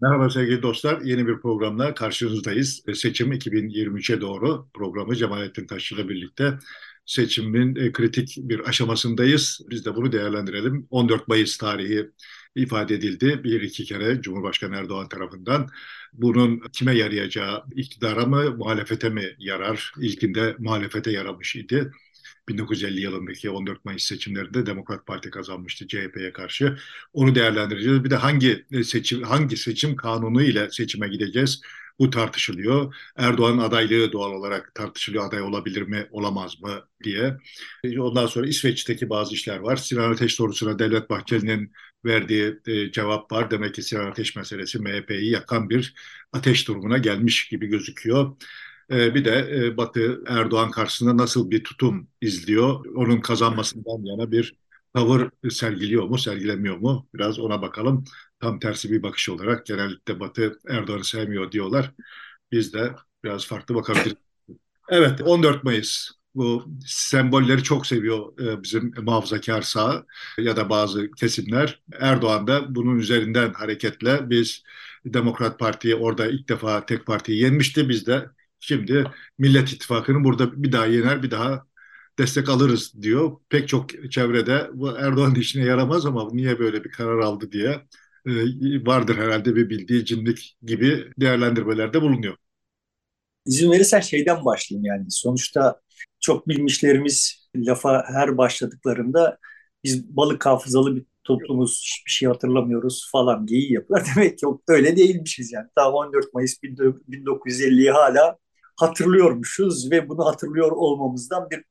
Merhaba sevgili dostlar. Yeni bir programla karşınızdayız. E, Seçim 2023'e doğru programı Cemalettin Taşçı ile birlikte seçimin e, kritik bir aşamasındayız. Biz de bunu değerlendirelim. 14 Mayıs tarihi ifade edildi bir iki kere Cumhurbaşkanı Erdoğan tarafından. Bunun kime yarayacağı, iktidara mı, muhalefete mi yarar? İlkinde muhalefete yaramış idi. 1950 yılındaki 14 Mayıs seçimlerinde Demokrat Parti kazanmıştı CHP'ye karşı. Onu değerlendireceğiz. Bir de hangi seçim hangi seçim kanunu ile seçime gideceğiz? Bu tartışılıyor. Erdoğan adaylığı doğal olarak tartışılıyor. Aday olabilir mi, olamaz mı diye. Ondan sonra İsveç'teki bazı işler var. Sinan Ateş sorusuna Devlet Bahçeli'nin verdiği e, cevap var. Demek ki Sinan Ateş meselesi MHP'yi yakan bir ateş durumuna gelmiş gibi gözüküyor. E, bir de e, Batı Erdoğan karşısında nasıl bir tutum izliyor, onun kazanmasından yana bir tavır sergiliyor mu, sergilemiyor mu? Biraz ona bakalım. Tam tersi bir bakış olarak genellikle Batı Erdoğan'ı sevmiyor diyorlar. Biz de biraz farklı bakabiliriz. Evet, 14 Mayıs. Bu sembolleri çok seviyor e, bizim muhafazakar sağ ya da bazı kesimler. Erdoğan da bunun üzerinden hareketle biz Demokrat Parti'yi orada ilk defa tek partiyi yenmişti. Biz de Şimdi Millet İttifakı'nı burada bir daha yener, bir daha destek alırız diyor. Pek çok çevrede bu Erdoğan işine yaramaz ama niye böyle bir karar aldı diye e, vardır herhalde bir bildiği cinlik gibi değerlendirmelerde bulunuyor. İzin verirsen şeyden başlayayım yani. Sonuçta çok bilmişlerimiz lafa her başladıklarında biz balık hafızalı bir toplumuz, hiçbir şey hatırlamıyoruz falan geyiği yapıyorlar. Demek ki öyle değilmişiz yani. Daha 14 Mayıs 1950'yi hala hatırlıyormuşuz ve bunu hatırlıyor olmamızdan bir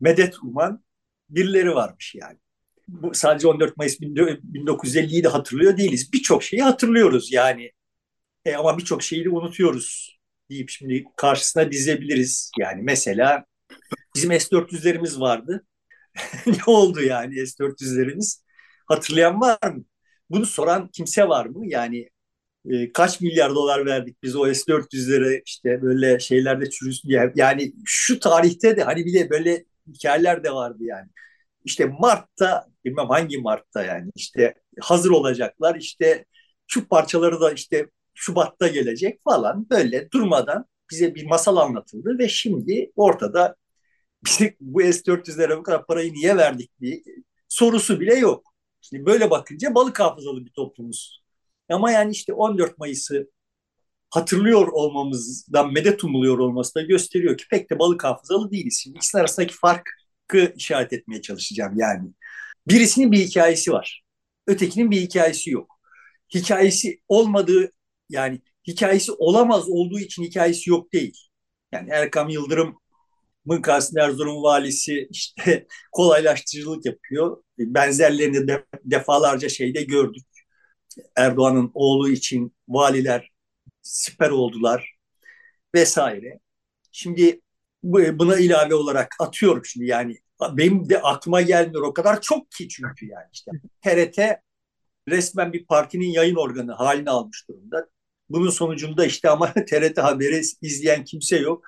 medet uman birileri varmış yani. Bu sadece 14 Mayıs 1950'yi de hatırlıyor değiliz. Birçok şeyi hatırlıyoruz yani. E, ama birçok şeyi de unutuyoruz deyip şimdi karşısına dizebiliriz. Yani mesela bizim S-400'lerimiz vardı. ne oldu yani S-400'lerimiz? Hatırlayan var mı? Bunu soran kimse var mı? Yani e, kaç milyar dolar verdik biz o S-400'lere işte böyle şeylerde çürüsün diye. Yani şu tarihte de hani bir de böyle hikayeler de vardı yani. İşte Mart'ta bilmem hangi Mart'ta yani işte hazır olacaklar işte şu parçaları da işte Şubat'ta gelecek falan böyle durmadan bize bir masal anlatıldı ve şimdi ortada bize bu S-400'lere bu kadar parayı niye verdik diye sorusu bile yok. Şimdi böyle bakınca balık hafızalı bir toplumuz ama yani işte 14 Mayıs'ı hatırlıyor olmamızdan medet umuluyor olması da gösteriyor ki pek de balık hafızalı değiliz. Şimdi ikisinin arasındaki farkı işaret etmeye çalışacağım yani. Birisinin bir hikayesi var. Ötekinin bir hikayesi yok. Hikayesi olmadığı yani hikayesi olamaz olduğu için hikayesi yok değil. Yani Erkam Yıldırım Mınkas'ın Erzurum valisi işte kolaylaştırıcılık yapıyor. Benzerlerini de defalarca şeyde gördük. Erdoğan'ın oğlu için valiler siper oldular vesaire. Şimdi buna ilave olarak atıyorum şimdi yani benim de aklıma gelmiyor o kadar çok ki çünkü yani işte TRT resmen bir partinin yayın organı halini almış durumda. Bunun sonucunda işte ama TRT haberi izleyen kimse yok.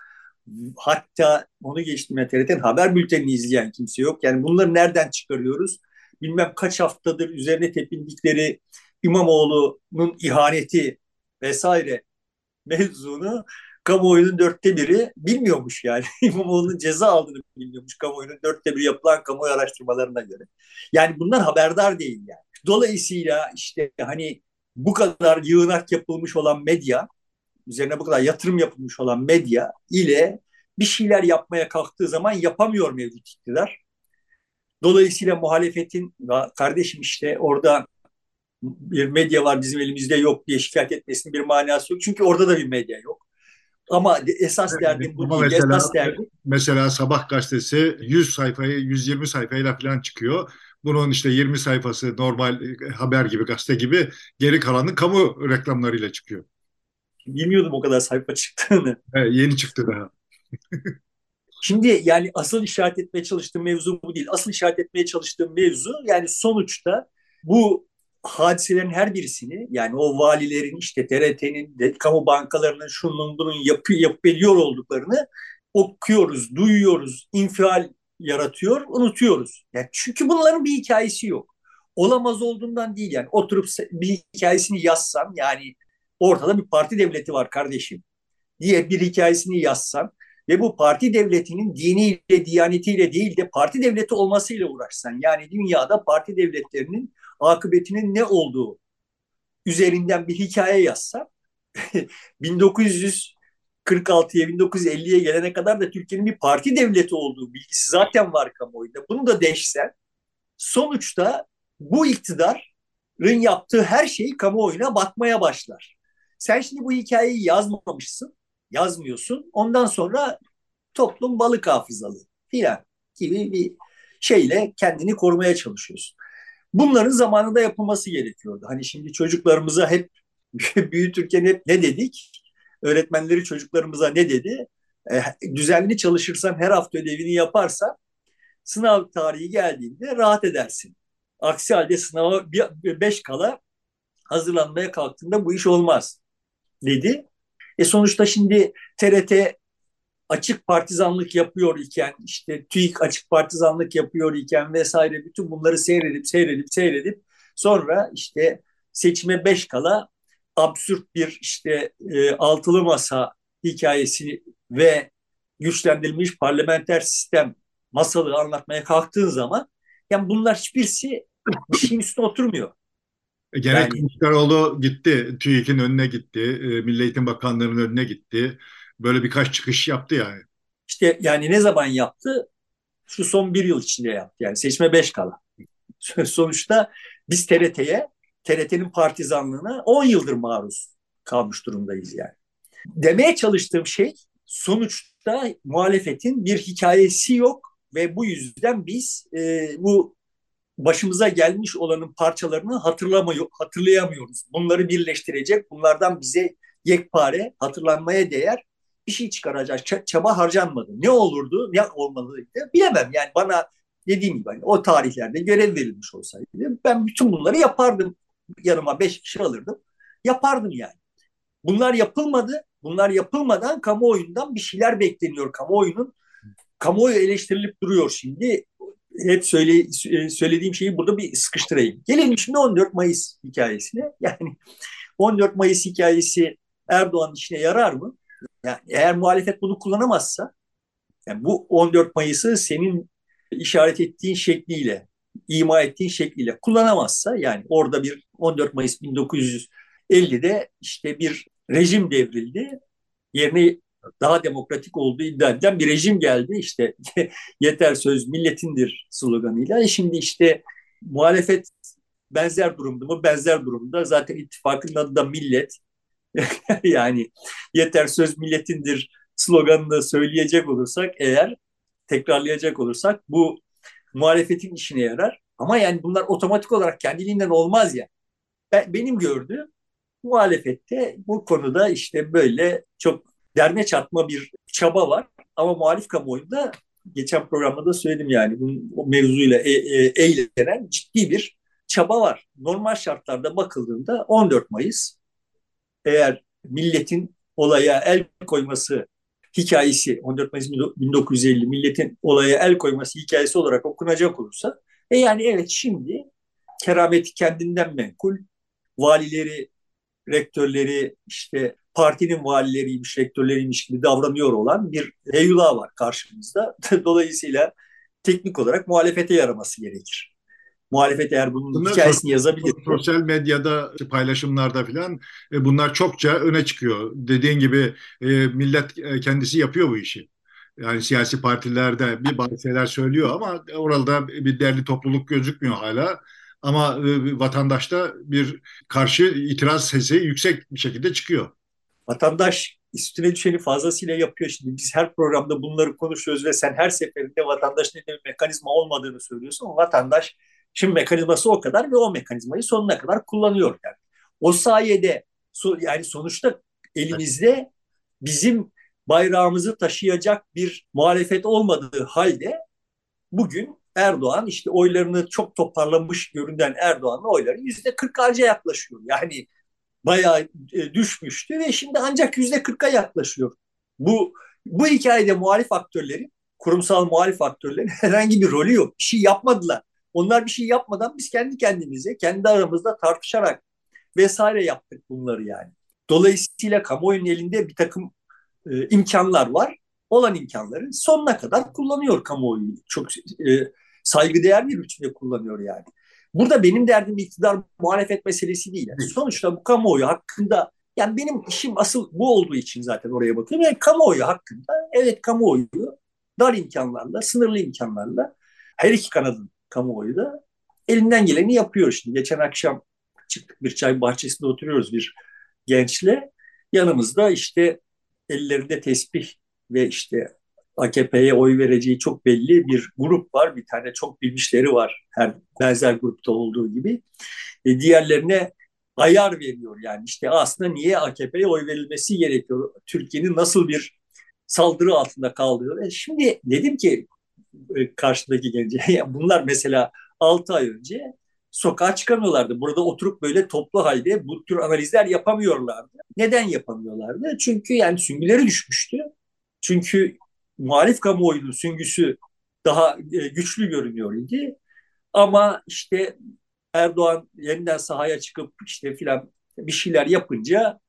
Hatta onu geçtim ya TRT'nin haber bültenini izleyen kimse yok. Yani bunları nereden çıkarıyoruz? Bilmem kaç haftadır üzerine tepindikleri İmamoğlu'nun ihaneti vesaire mevzunu kamuoyunun dörtte biri bilmiyormuş yani. İmamoğlu'nun ceza aldığını bilmiyormuş kamuoyunun dörtte biri yapılan kamuoyu araştırmalarına göre. Yani bunlar haberdar değil yani. Dolayısıyla işte hani bu kadar yığınak yapılmış olan medya, üzerine bu kadar yatırım yapılmış olan medya ile bir şeyler yapmaya kalktığı zaman yapamıyor mevcut iktidar. Dolayısıyla muhalefetin kardeşim işte orada bir medya var bizim elimizde yok diye şikayet etmesinin bir manası yok. Çünkü orada da bir medya yok. Ama esas derdim bu değil. Mesela, esas derdim... mesela Sabah gazetesi 100 sayfayı 120 sayfayla falan çıkıyor. Bunun işte 20 sayfası normal haber gibi gazete gibi geri kalanı kamu reklamlarıyla çıkıyor. Bilmiyordum o kadar sayfa çıktığını. Evet, yeni çıktı daha. Şimdi yani asıl işaret etmeye çalıştığım mevzu bu değil. Asıl işaret etmeye çalıştığım mevzu yani sonuçta bu hadiselerin her birisini yani o valilerin işte TRT'nin, kamu bankalarının şunun bunun yapı, yapıp ediyor olduklarını okuyoruz, duyuyoruz, infial yaratıyor, unutuyoruz. Yani çünkü bunların bir hikayesi yok. Olamaz olduğundan değil yani oturup bir hikayesini yazsam yani ortada bir parti devleti var kardeşim diye bir hikayesini yazsan ve bu parti devletinin diniyle, diyanetiyle değil de parti devleti olmasıyla uğraşsan. Yani dünyada parti devletlerinin akıbetinin ne olduğu üzerinden bir hikaye yazsan 1946'ya 1950'ye gelene kadar da Türkiye'nin bir parti devleti olduğu bilgisi zaten var kamuoyunda. Bunu da deşsen sonuçta bu iktidarın yaptığı her şeyi kamuoyuna batmaya başlar. Sen şimdi bu hikayeyi yazmamışsın, yazmıyorsun. Ondan sonra toplum balık hafızalı filan gibi bir şeyle kendini korumaya çalışıyorsun. Bunların zamanında yapılması gerekiyordu. Hani şimdi çocuklarımıza hep büyütürken hep ne dedik? Öğretmenleri çocuklarımıza ne dedi? E, düzenli çalışırsan, her hafta ödevini yaparsan sınav tarihi geldiğinde rahat edersin. Aksi halde sınava bir, beş kala hazırlanmaya kalktığında bu iş olmaz dedi. E sonuçta şimdi TRT açık partizanlık yapıyor iken işte TÜİK açık partizanlık yapıyor iken vesaire bütün bunları seyredip seyredip seyredip sonra işte seçime beş kala absürt bir işte e, altılı masa hikayesi ve güçlendirilmiş parlamenter sistem masalı anlatmaya kalktığın zaman yani bunlar hiçbirisi bir şeyin üstüne oturmuyor. E, gerek yani, Kılıçdaroğlu gitti, TÜİK'in önüne gitti, e, Milli Eğitim Bakanlığı'nın önüne gitti. Böyle birkaç çıkış yaptı yani. İşte yani ne zaman yaptı? Şu son bir yıl içinde yaptı. Yani seçme beş kala. Sonuçta biz TRT'ye, TRT'nin partizanlığına 10 yıldır maruz kalmış durumdayız yani. Demeye çalıştığım şey sonuçta muhalefetin bir hikayesi yok ve bu yüzden biz e, bu başımıza gelmiş olanın parçalarını hatırlamıyor, hatırlayamıyoruz. Bunları birleştirecek, bunlardan bize yekpare, hatırlanmaya değer bir şey çıkaracak çaba harcanmadı. Ne olurdu, ne olmalıydı bilemem. Yani bana dediğim gibi hani o tarihlerde görev verilmiş olsaydı ben bütün bunları yapardım. Yanıma beş kişi alırdım. Yapardım yani. Bunlar yapılmadı. Bunlar yapılmadan kamuoyundan bir şeyler bekleniyor. Kamuoyunun kamuoyu eleştirilip duruyor şimdi. Hep söyle, söylediğim şeyi burada bir sıkıştırayım. Gelelim şimdi 14 Mayıs hikayesine. Yani 14 Mayıs hikayesi Erdoğan'ın işine yarar mı? Yani eğer muhalefet bunu kullanamazsa yani bu 14 Mayıs'ı senin işaret ettiğin şekliyle, ima ettiğin şekliyle kullanamazsa yani orada bir 14 Mayıs 1950'de işte bir rejim devrildi. Yerine daha demokratik olduğu iddia edilen bir rejim geldi. İşte yeter söz milletindir sloganıyla. Şimdi işte muhalefet benzer durumda mı? Benzer durumda. Zaten ittifakın adı da millet. yani yeter söz milletindir sloganını söyleyecek olursak eğer tekrarlayacak olursak bu muhalefetin işine yarar. Ama yani bunlar otomatik olarak kendiliğinden olmaz ya. Ben, benim gördüğüm muhalefette bu konuda işte böyle çok derme çatma bir çaba var. Ama muhalif kamuoyunda geçen programda da söyledim yani bu mevzuyla e, e, ciddi bir çaba var. Normal şartlarda bakıldığında 14 Mayıs eğer milletin olaya el koyması hikayesi 14 Mayıs 1950 milletin olaya el koyması hikayesi olarak okunacak olursa e yani evet şimdi kerameti kendinden menkul valileri, rektörleri işte partinin valileriymiş, rektörleriymiş gibi davranıyor olan bir heyula var karşımızda. Dolayısıyla teknik olarak muhalefete yaraması gerekir muhalefet eğer bunun bunlar hikayesini yazabilir. Sosyal medyada paylaşımlarda falan e, bunlar çokça öne çıkıyor. Dediğin gibi e, millet e, kendisi yapıyor bu işi. Yani siyasi partilerde bir bazı şeyler söylüyor ama orada bir değerli topluluk gözükmüyor hala. Ama vatandaşta bir karşı itiraz sesi yüksek bir şekilde çıkıyor. Vatandaş üstüne düşeni fazlasıyla yapıyor. Şimdi biz her programda bunları konuşuyoruz ve sen her seferinde vatandaşın bir mekanizma olmadığını söylüyorsun. Ama vatandaş Şimdi mekanizması o kadar ve o mekanizmayı sonuna kadar kullanıyor yani. O sayede yani sonuçta elimizde bizim bayrağımızı taşıyacak bir muhalefet olmadığı halde bugün Erdoğan işte oylarını çok toparlamış görünen Erdoğan'ın oyları yüzde kırk harca yaklaşıyor. Yani bayağı e, düşmüştü ve şimdi ancak yüzde kırka yaklaşıyor. Bu bu hikayede muhalif aktörlerin, kurumsal muhalif aktörlerin herhangi bir rolü yok. Bir şey yapmadılar. Onlar bir şey yapmadan biz kendi kendimize, kendi aramızda tartışarak vesaire yaptık bunları yani. Dolayısıyla kamuoyunun elinde bir takım e, imkanlar var. Olan imkanları sonuna kadar kullanıyor kamuoyu. Çok e, saygıdeğer bir biçimde kullanıyor yani. Burada benim derdim iktidar muhalefet meselesi değil. Yani sonuçta bu kamuoyu hakkında yani benim işim asıl bu olduğu için zaten oraya bakıyorum. Yani kamuoyu hakkında evet kamuoyu dar imkanlarla, sınırlı imkanlarla her iki kanadın kamuoyu da elinden geleni yapıyor şimdi. Geçen akşam çıktık bir çay bahçesinde oturuyoruz bir gençle. Yanımızda işte ellerinde tesbih ve işte AKP'ye oy vereceği çok belli bir grup var. Bir tane çok bilmişleri var her benzer grupta olduğu gibi. E, diğerlerine ayar veriyor yani işte aslında niye AKP'ye oy verilmesi gerekiyor? Türkiye'nin nasıl bir saldırı altında kaldığı. E şimdi dedim ki e, karşıdaki gence bunlar mesela 6 ay önce sokağa çıkamıyorlardı. Burada oturup böyle toplu halde bu tür analizler yapamıyorlardı. Neden yapamıyorlardı? Çünkü yani süngüleri düşmüştü. Çünkü muhalif kamuoyunun süngüsü daha e, güçlü görünüyor idi. Ama işte Erdoğan yeniden sahaya çıkıp işte filan bir şeyler yapınca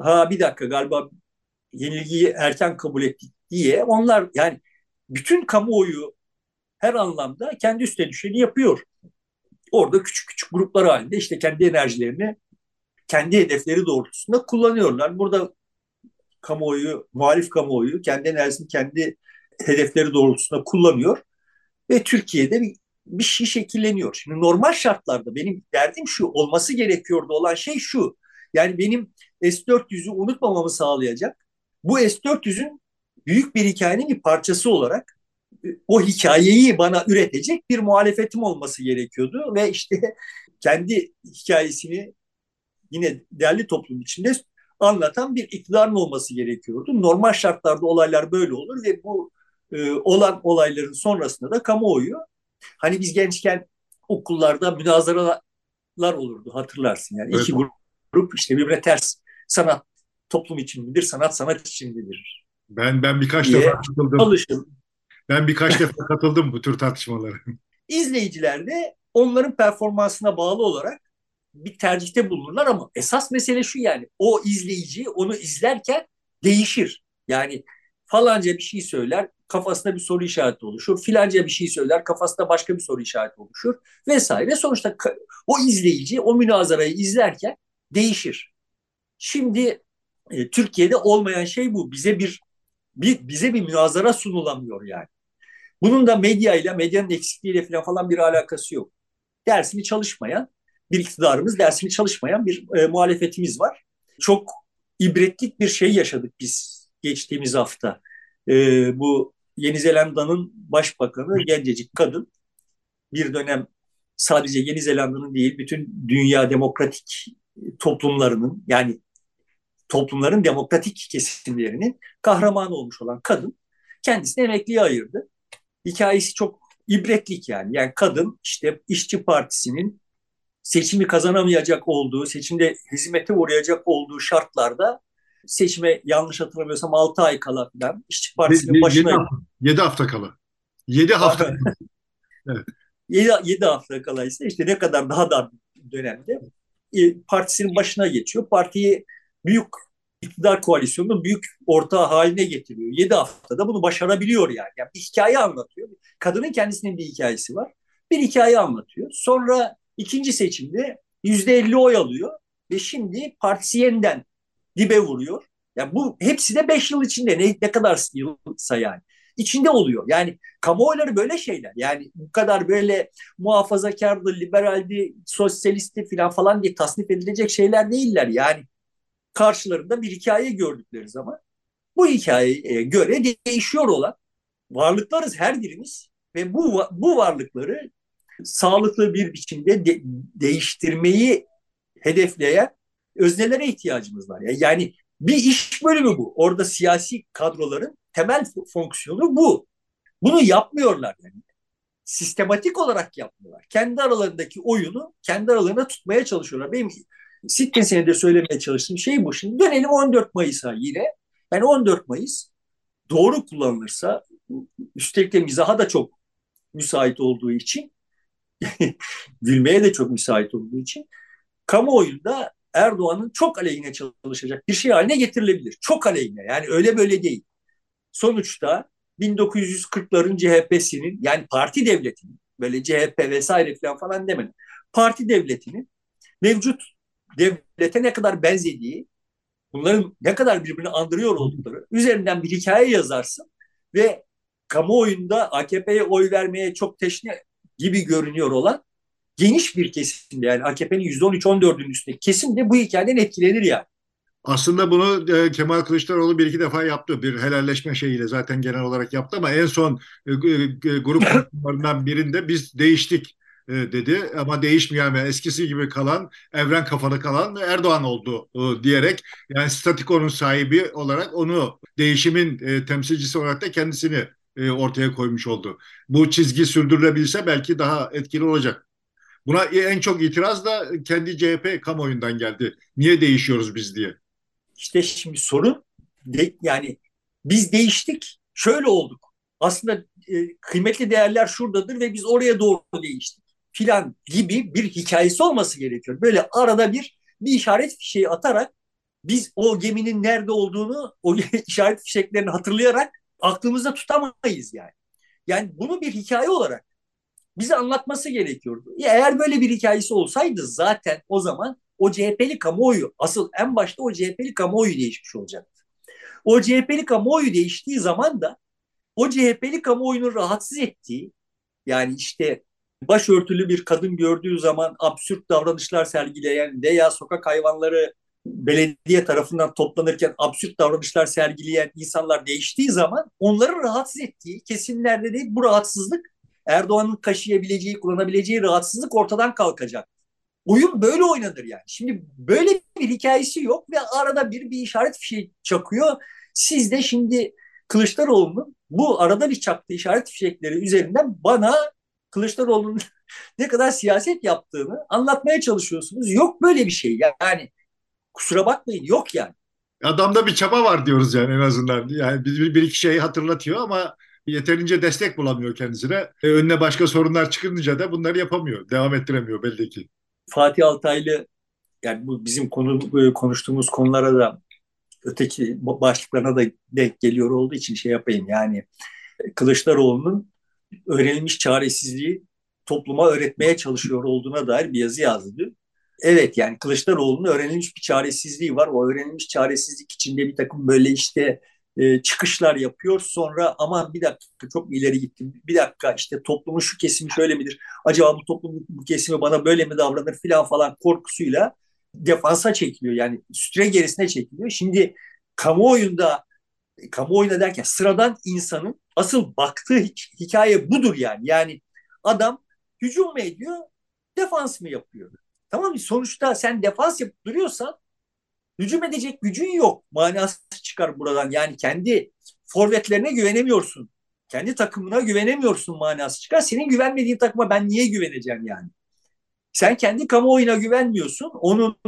ha bir dakika galiba yenilgiyi erken kabul ettik diye onlar yani bütün kamuoyu her anlamda kendi üstüne düşeni yapıyor. Orada küçük küçük gruplar halinde işte kendi enerjilerini kendi hedefleri doğrultusunda kullanıyorlar. Burada kamuoyu, muhalif kamuoyu kendi enerjisini kendi hedefleri doğrultusunda kullanıyor ve Türkiye'de bir, bir şey şekilleniyor. Şimdi normal şartlarda benim derdim şu, olması gerekiyordu olan şey şu. Yani benim S-400'ü unutmamamı sağlayacak. Bu S-400'ün büyük bir hikayenin bir parçası olarak e, o hikayeyi bana üretecek bir muhalefetim olması gerekiyordu ve işte kendi hikayesini yine değerli toplum içinde anlatan bir iktidarın olması gerekiyordu. Normal şartlarda olaylar böyle olur ve bu e, olan olayların sonrasında da kamuoyu hani biz gençken okullarda münazaralar olurdu hatırlarsın yani evet. iki grup, grup işte birbirine ters sanat toplum için midir sanat sanat için midir ben ben birkaç defa katıldım alışın. ben birkaç defa katıldım bu tür tartışmalara İzleyiciler de onların performansına bağlı olarak bir tercihte bulunurlar ama esas mesele şu yani o izleyici onu izlerken değişir. Yani falanca bir şey söyler kafasında bir soru işareti oluşur. Filanca bir şey söyler kafasında başka bir soru işareti oluşur vesaire. Sonuçta o izleyici o münazarayı izlerken değişir. Şimdi e, Türkiye'de olmayan şey bu. Bize bir, bir bize bir münazara sunulamıyor yani. Bunun da medya ile medyanın eksikliğiyle falan falan bir alakası yok. Dersini çalışmayan bir iktidarımız, dersini çalışmayan bir e, muhalefetimiz var. Çok ibretlik bir şey yaşadık biz geçtiğimiz hafta. E, bu Yeni Zelanda'nın başbakanı gencecik kadın. Bir dönem sadece Yeni Zelanda'nın değil, bütün dünya demokratik toplumlarının yani toplumların demokratik kesimlerinin kahramanı olmuş olan kadın kendisini emekliye ayırdı. Hikayesi çok ibretlik yani. Yani kadın işte işçi partisinin seçimi kazanamayacak olduğu, seçimde hizmete uğrayacak olduğu şartlarda seçime yanlış hatırlamıyorsam 6 ay kala falan İşçi Partisi'nin ye, başına... 7 hafta, 7 hafta kala. 7 hafta evet. 7, 7 hafta kala ise işte ne kadar daha dar dönemde e, partisinin başına geçiyor. Partiyi büyük iktidar koalisyonunun büyük ortağı haline getiriyor. 7 haftada bunu başarabiliyor yani. yani. Bir hikaye anlatıyor. Kadının kendisinin bir hikayesi var. Bir hikaye anlatıyor. Sonra İkinci seçimde yüzde elli oy alıyor ve şimdi partisi yeniden dibe vuruyor. Yani bu hepsi de beş yıl içinde ne, ne kadar yılsa yani içinde oluyor. Yani kamuoyları böyle şeyler. Yani bu kadar böyle muhafazakardı, liberaldi, sosyalisti falan falan diye tasnif edilecek şeyler değiller. Yani karşılarında bir hikaye gördükleri zaman bu hikayeye göre değişiyor olan varlıklarız her birimiz ve bu bu varlıkları sağlıklı bir biçimde de, değiştirmeyi hedefleyen öznelere ihtiyacımız var. Yani bir iş bölümü bu. Orada siyasi kadroların temel fonksiyonu bu. Bunu yapmıyorlar yani. Sistematik olarak yapmıyorlar. Kendi aralarındaki oyunu kendi aralarında tutmaya çalışıyorlar. Benim Sitkin senede söylemeye çalıştığım şey bu. Şimdi dönelim 14 Mayıs'a yine. Yani 14 Mayıs doğru kullanılırsa üstelik de mizaha da çok müsait olduğu için gülmeye de çok müsait olduğu için kamuoyunda Erdoğan'ın çok aleyhine çalışacak bir şey haline getirilebilir. Çok aleyhine yani öyle böyle değil. Sonuçta 1940'ların CHP'sinin yani parti devletinin böyle CHP vesaire falan falan demedim. Parti devletinin mevcut devlete ne kadar benzediği, bunların ne kadar birbirini andırıyor oldukları üzerinden bir hikaye yazarsın ve kamuoyunda AKP'ye oy vermeye çok teşne gibi görünüyor olan geniş bir kesimde yani AKP'nin %13-14'ünün üstünde kesim de bu hikayeden etkilenir yani. Aslında bunu e, Kemal Kılıçdaroğlu bir iki defa yaptı. Bir helalleşme şeyiyle zaten genel olarak yaptı ama en son e, e, grup konuşmalarından birinde biz değiştik e, dedi ama değişmeyen ve eskisi gibi kalan evren kafalı kalan Erdoğan oldu e, diyerek yani statiko'nun sahibi olarak onu değişimin e, temsilcisi olarak da kendisini ortaya koymuş oldu. Bu çizgi sürdürülebilse belki daha etkili olacak. Buna en çok itiraz da kendi CHP kamuoyundan geldi. Niye değişiyoruz biz diye. İşte şimdi sorun de, yani biz değiştik, şöyle olduk. Aslında e, kıymetli değerler şuradadır ve biz oraya doğru değiştik filan gibi bir hikayesi olması gerekiyor. Böyle arada bir bir işaret fişeği atarak biz o geminin nerede olduğunu o işaret fişeklerini hatırlayarak aklımızda tutamayız yani. Yani bunu bir hikaye olarak bize anlatması gerekiyordu. Eğer böyle bir hikayesi olsaydı zaten o zaman o CHP'li kamuoyu asıl en başta o CHP'li kamuoyu değişmiş olacaktı. O CHP'li kamuoyu değiştiği zaman da o CHP'li kamuoyunun rahatsız ettiği yani işte başörtülü bir kadın gördüğü zaman absürt davranışlar sergileyen veya sokak hayvanları belediye tarafından toplanırken absürt davranışlar sergileyen insanlar değiştiği zaman onların rahatsız ettiği kesimlerde de bu rahatsızlık Erdoğan'ın kaşıyabileceği, kullanabileceği rahatsızlık ortadan kalkacak. Oyun böyle oynanır yani. Şimdi böyle bir hikayesi yok ve arada bir bir işaret fişeği çakıyor. Siz de şimdi Kılıçdaroğlu'nun bu arada bir çaktığı işaret fişekleri üzerinden bana Kılıçdaroğlu'nun ne kadar siyaset yaptığını anlatmaya çalışıyorsunuz. Yok böyle bir şey. Yani kusura bakmayın yok yani. Adamda bir çaba var diyoruz yani en azından. Yani bir, bir iki şeyi hatırlatıyor ama yeterince destek bulamıyor kendisine. E, önüne başka sorunlar çıkınca da bunları yapamıyor. Devam ettiremiyor belli ki. Fatih Altaylı yani bu bizim konu, konuştuğumuz konulara da öteki başlıklarına da denk geliyor olduğu için şey yapayım. Yani Kılıçdaroğlu'nun öğrenilmiş çaresizliği topluma öğretmeye çalışıyor olduğuna dair bir yazı yazdı. Evet yani Kılıçdaroğlu'nun öğrenilmiş bir çaresizliği var. O öğrenilmiş çaresizlik içinde bir takım böyle işte e, çıkışlar yapıyor. Sonra aman bir dakika çok ileri gittim. Bir dakika işte toplumun şu kesimi şöyle midir? Acaba bu toplumun bu kesimi bana böyle mi davranır filan falan korkusuyla defansa çekiliyor. Yani süre gerisine çekiliyor. Şimdi kamuoyunda kamuoyuna derken sıradan insanın asıl baktığı hikaye budur yani. Yani adam hücum mu ediyor, defans mı yapıyor? Tamam mı? Sonuçta sen defans yapıp duruyorsan hücum edecek gücün yok. Manası çıkar buradan. Yani kendi forvetlerine güvenemiyorsun. Kendi takımına güvenemiyorsun manası çıkar. Senin güvenmediğin takıma ben niye güveneceğim yani? Sen kendi kamuoyuna güvenmiyorsun. Onun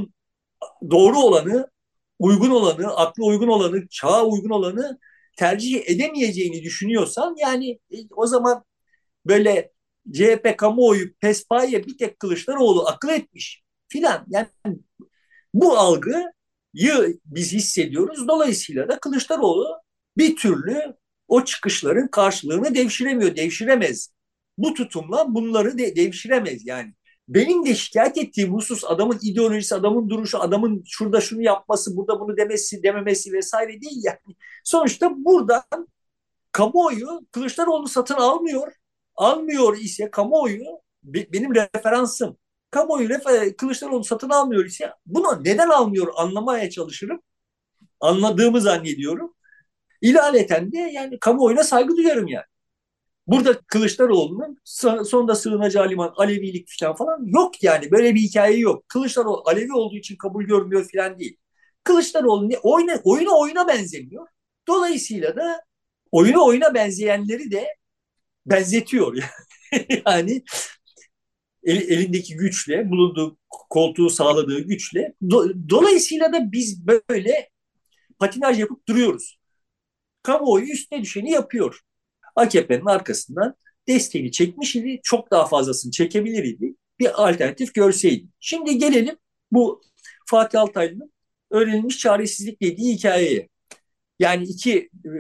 doğru olanı, uygun olanı, aklı uygun olanı, çağa uygun olanı tercih edemeyeceğini düşünüyorsan yani e, o zaman böyle CHP kamuoyu pespaye bir tek Kılıçdaroğlu akıl etmiş filan. Yani bu algıyı biz hissediyoruz. Dolayısıyla da Kılıçdaroğlu bir türlü o çıkışların karşılığını devşiremiyor, devşiremez. Bu tutumla bunları de devşiremez yani. Benim de şikayet ettiğim husus adamın ideolojisi, adamın duruşu, adamın şurada şunu yapması, burada bunu demesi, dememesi vesaire değil yani. Sonuçta buradan kamuoyu Kılıçdaroğlu satın almıyor. Almıyor ise kamuoyu benim referansım. Kamuoyu refer Kılıçdaroğlu satın almıyor ise bunu neden almıyor anlamaya çalışırım. Anladığımı zannediyorum. İlaleten de yani kamuoyuna saygı duyarım yani. Burada Kılıçdaroğlu'nun sonunda sığınacağı liman Alevilik falan falan yok yani. Böyle bir hikaye yok. Kılıçdaroğlu Alevi olduğu için kabul görmüyor falan değil. Kılıçdaroğlu oyuna, oyuna oyuna benzemiyor. Dolayısıyla da oyuna oyuna benzeyenleri de benzetiyor. yani el, elindeki güçle, bulunduğu koltuğu sağladığı güçle. Do, dolayısıyla da biz böyle patinaj yapıp duruyoruz. Kamuoyu üstüne düşeni yapıyor. AKP'nin arkasından desteğini çekmiş idi. Çok daha fazlasını çekebilir idi. Bir alternatif görseydi. Şimdi gelelim bu Fatih Altaylı'nın öğrenilmiş çaresizlik dediği hikayeye. Yani iki e,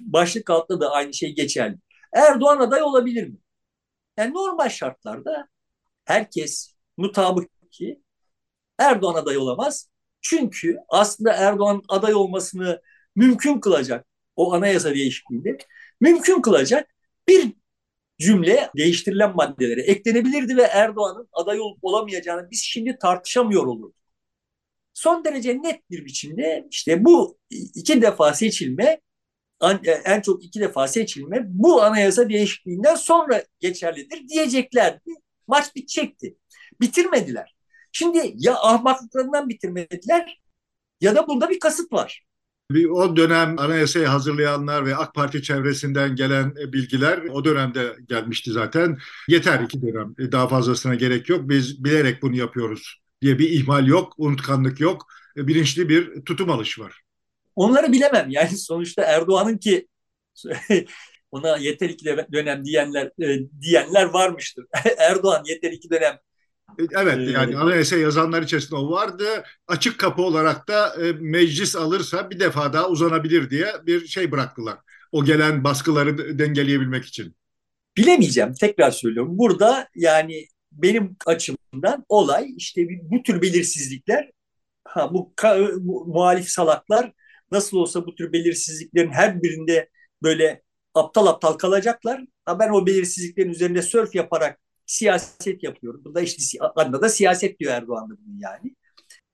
başlık altında da aynı şey geçerli. Erdoğan aday olabilir mi? Yani normal şartlarda herkes mutabık ki Erdoğan aday olamaz. Çünkü aslında Erdoğan aday olmasını mümkün kılacak o anayasa değişikliğinde mümkün kılacak bir cümle değiştirilen maddelere eklenebilirdi ve Erdoğan'ın aday olup olamayacağını biz şimdi tartışamıyor olurduk. Son derece net bir biçimde işte bu iki defa seçilme e, en çok iki defa seçilme bu anayasa değişikliğinden sonra geçerlidir diyeceklerdi. Maç bitecekti. Bitirmediler. Şimdi ya ahmaklıklarından bitirmediler ya da bunda bir kasıt var. Bir o dönem anayasayı hazırlayanlar ve AK Parti çevresinden gelen bilgiler o dönemde gelmişti zaten. Yeter iki dönem. E, daha fazlasına gerek yok. Biz bilerek bunu yapıyoruz diye bir ihmal yok, unutkanlık yok. E, bilinçli bir tutum alışı var. Onları bilemem. Yani sonuçta Erdoğan'ın ki ona yeter iki dönem diyenler e, diyenler varmıştır. Erdoğan yeter iki dönem Evet ee, yani anayasa yazanlar içerisinde o vardı. Açık kapı olarak da e, meclis alırsa bir defa daha uzanabilir diye bir şey bıraktılar. O gelen baskıları dengeleyebilmek için. Bilemeyeceğim tekrar söylüyorum. Burada yani benim açımdan olay işte bu tür belirsizlikler ha, bu, bu muhalif salaklar nasıl olsa bu tür belirsizliklerin her birinde böyle aptal aptal kalacaklar. Ha, ben o belirsizliklerin üzerinde sörf yaparak siyaset yapıyorum. Burada işte adında da siyaset diyor Erdoğan yani.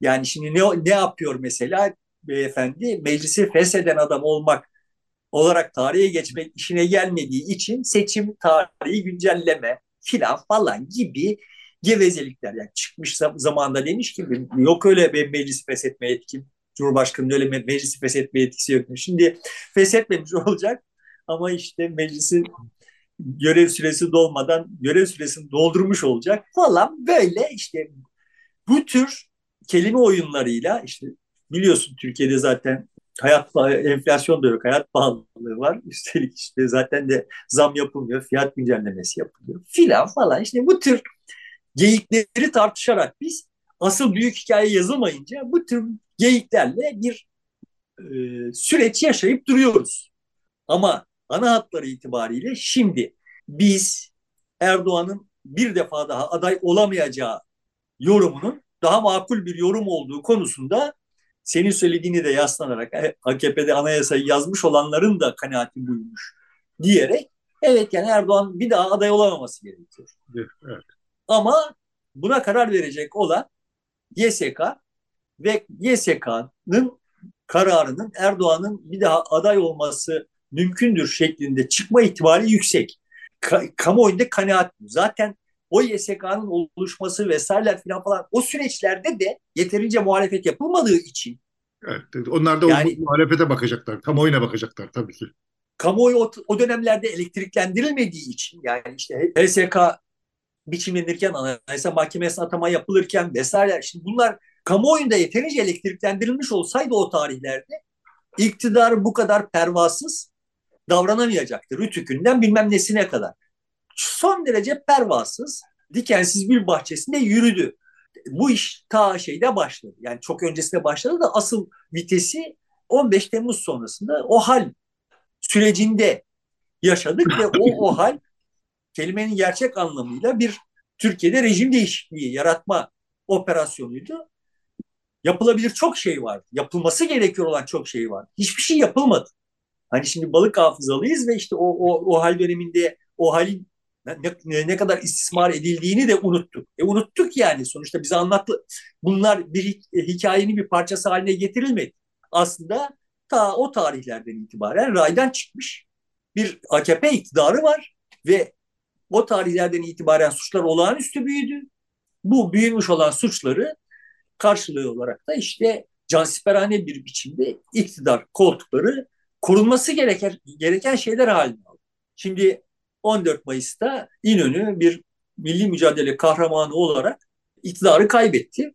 Yani şimdi ne, ne yapıyor mesela beyefendi? Meclisi fesheden adam olmak olarak tarihe geçmek işine gelmediği için seçim tarihi güncelleme filan falan gibi gevezelikler. Yani çıkmış zamanda demiş ki yok öyle bir meclis feshetme yetkim. Cumhurbaşkanı'nın öyle meclisi feshetme yetkisi yok. Şimdi feshetmemiş olacak ama işte meclisin görev süresi dolmadan görev süresini doldurmuş olacak falan böyle işte bu tür kelime oyunlarıyla işte biliyorsun Türkiye'de zaten hayat enflasyon da yok, hayat pahalılığı var. Üstelik işte zaten de zam yapılmıyor, fiyat güncellemesi yapılıyor filan falan. İşte bu tür geyikleri tartışarak biz asıl büyük hikaye yazılmayınca bu tür geyiklerle bir e, süreç yaşayıp duruyoruz. Ama ana hatları itibariyle şimdi biz Erdoğan'ın bir defa daha aday olamayacağı yorumunun daha makul bir yorum olduğu konusunda senin söylediğini de yaslanarak AKP'de anayasayı yazmış olanların da kanaati buymuş diyerek evet yani Erdoğan bir daha aday olamaması gerekiyor. Evet. Ama buna karar verecek olan YSK ve YSK'nın kararının Erdoğan'ın bir daha aday olması mümkündür şeklinde çıkma ihtimali yüksek. Ka- kamuoyunda kanaat bu. Zaten o YSK'nın oluşması vesaire falan falan o süreçlerde de yeterince muhalefet yapılmadığı için Evet, onlar da yani, muhalefete bakacaklar, kamuoyuna bakacaklar tabii ki. Kamuoyu o, o dönemlerde elektriklendirilmediği için yani işte HSK biçimlenirken, anayasa mahkemesine atama yapılırken vesaire. Şimdi bunlar kamuoyunda yeterince elektriklendirilmiş olsaydı o tarihlerde iktidar bu kadar pervasız davranamayacaktı. Rütükünden bilmem nesine kadar. Son derece pervasız, dikensiz bir bahçesinde yürüdü. Bu iş ta şeyde başladı. Yani çok öncesinde başladı da asıl vitesi 15 Temmuz sonrasında o hal sürecinde yaşadık ve o, o hal kelimenin gerçek anlamıyla bir Türkiye'de rejim değişikliği yaratma operasyonuydu. Yapılabilir çok şey var. Yapılması gerekiyor olan çok şey var. Hiçbir şey yapılmadı. Hani şimdi balık hafızalıyız ve işte o, o, o hal döneminde o halin ne, ne, kadar istismar edildiğini de unuttuk. E unuttuk yani sonuçta bize anlattı. Bunlar bir hikayenin bir parçası haline getirilmedi. Aslında ta o tarihlerden itibaren raydan çıkmış bir AKP iktidarı var ve o tarihlerden itibaren suçlar olağanüstü büyüdü. Bu büyümüş olan suçları karşılığı olarak da işte cansiperhane bir biçimde iktidar koltukları korunması gereken, gereken şeyler haline aldı. Şimdi 14 Mayıs'ta İnönü bir milli mücadele kahramanı olarak iktidarı kaybetti.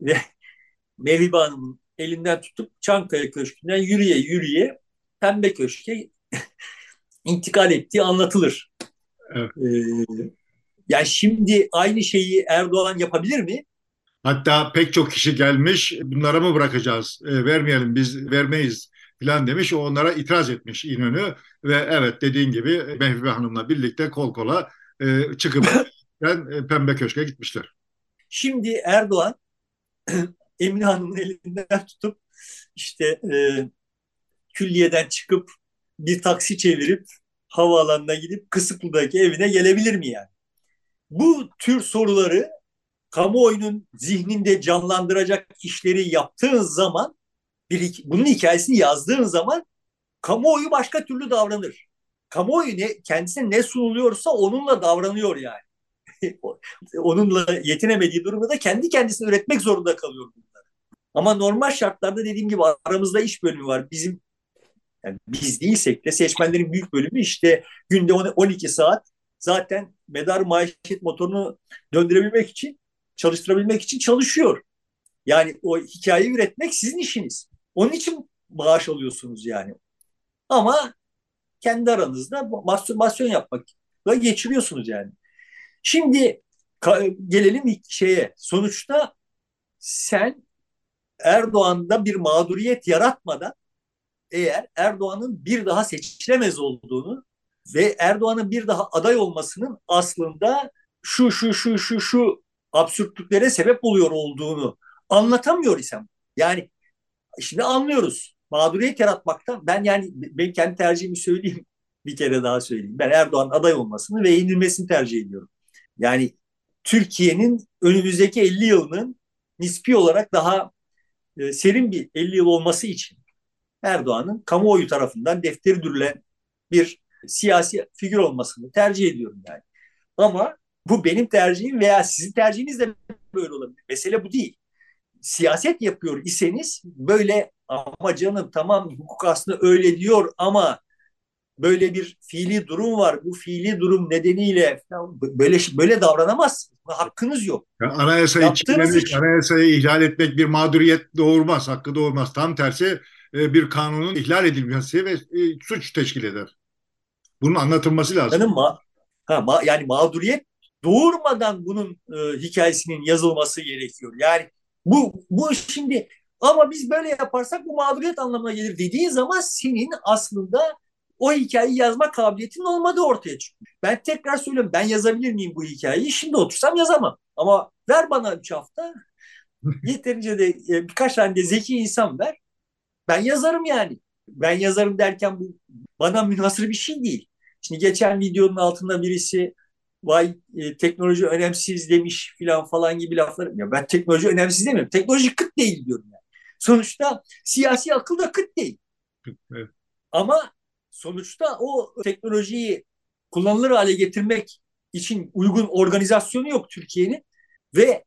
Ve Mevhibe Hanım'ın elinden tutup Çankaya Köşkü'nden yürüye yürüye Pembe Köşk'e intikal ettiği anlatılır. Evet. Ee, yani şimdi aynı şeyi Erdoğan yapabilir mi? Hatta pek çok kişi gelmiş bunlara mı bırakacağız e, vermeyelim biz vermeyiz filan demiş. O onlara itiraz etmiş İnönü ve evet dediğin gibi Mehve Hanım'la birlikte kol kola e, çıkıp e, Pembe Köşk'e gitmişler. Şimdi Erdoğan Emine Hanım'ın elinden tutup işte e, külliyeden çıkıp bir taksi çevirip havaalanına gidip Kısıklı'daki evine gelebilir mi yani? Bu tür soruları kamuoyunun zihninde canlandıracak işleri yaptığın zaman bir, bunun hikayesini yazdığın zaman kamuoyu başka türlü davranır. Kamuoyu ne, kendisine ne sunuluyorsa onunla davranıyor yani. onunla yetinemediği durumda da kendi kendisini üretmek zorunda kalıyor bunlar. Ama normal şartlarda dediğim gibi aramızda iş bölümü var. Bizim yani biz değilsek de seçmenlerin büyük bölümü işte günde 12 saat zaten medar maişet motorunu döndürebilmek için, çalıştırabilmek için çalışıyor. Yani o hikayeyi üretmek sizin işiniz. Onun için maaş alıyorsunuz yani. Ama kendi aranızda mastürbasyon yapmakla geçiriyorsunuz yani. Şimdi gelelim şeye. Sonuçta sen Erdoğan'da bir mağduriyet yaratmadan eğer Erdoğan'ın bir daha seçilemez olduğunu ve Erdoğan'ın bir daha aday olmasının aslında şu şu şu şu şu absürtlüklere sebep oluyor olduğunu anlatamıyor isem. Yani şimdi anlıyoruz. Mağduriyet yaratmaktan ben yani ben kendi tercihimi söyleyeyim bir kere daha söyleyeyim. Ben Erdoğan aday olmasını ve yenilmesini tercih ediyorum. Yani Türkiye'nin önümüzdeki 50 yılının nispi olarak daha e, serin bir 50 yıl olması için Erdoğan'ın kamuoyu tarafından defteri dürülen bir siyasi figür olmasını tercih ediyorum yani. Ama bu benim tercihim veya sizin tercihiniz de böyle olabilir. Mesele bu değil. Siyaset yapıyor iseniz böyle ama canım tamam hukuk aslında öyle diyor ama böyle bir fiili durum var. Bu fiili durum nedeniyle böyle böyle davranamaz. Hakkınız yok. Ya anayasayı çiğnemek, anayasayı ihlal etmek bir mağduriyet doğurmaz, hakkı doğurmaz. Tam tersi e, bir kanunun ihlal edilmesi ve e, suç teşkil eder. Bunun anlatılması lazım. Yani, ma ha, ma yani mağduriyet doğurmadan bunun e, hikayesinin yazılması gerekiyor. Yani bu bu şimdi ama biz böyle yaparsak bu mağduriyet anlamına gelir dediğin zaman senin aslında o hikayeyi yazma kabiliyetinin olmadığı ortaya çıkıyor. Ben tekrar söylüyorum ben yazabilir miyim bu hikayeyi? Şimdi otursam yazamam. Ama ver bana üç hafta yeterince de e, birkaç tane de zeki insan ver. Ben yazarım yani. Ben yazarım derken bu bana münhasır bir şey değil. Şimdi geçen videonun altında birisi vay e, teknoloji önemsiz demiş filan falan gibi laflar. Ya ben teknoloji önemsiz demiyorum. Teknoloji kıt değil diyorum yani. Sonuçta siyasi akıl da kıt değil. Evet. Ama sonuçta o teknolojiyi kullanılır hale getirmek için uygun organizasyonu yok Türkiye'nin ve e,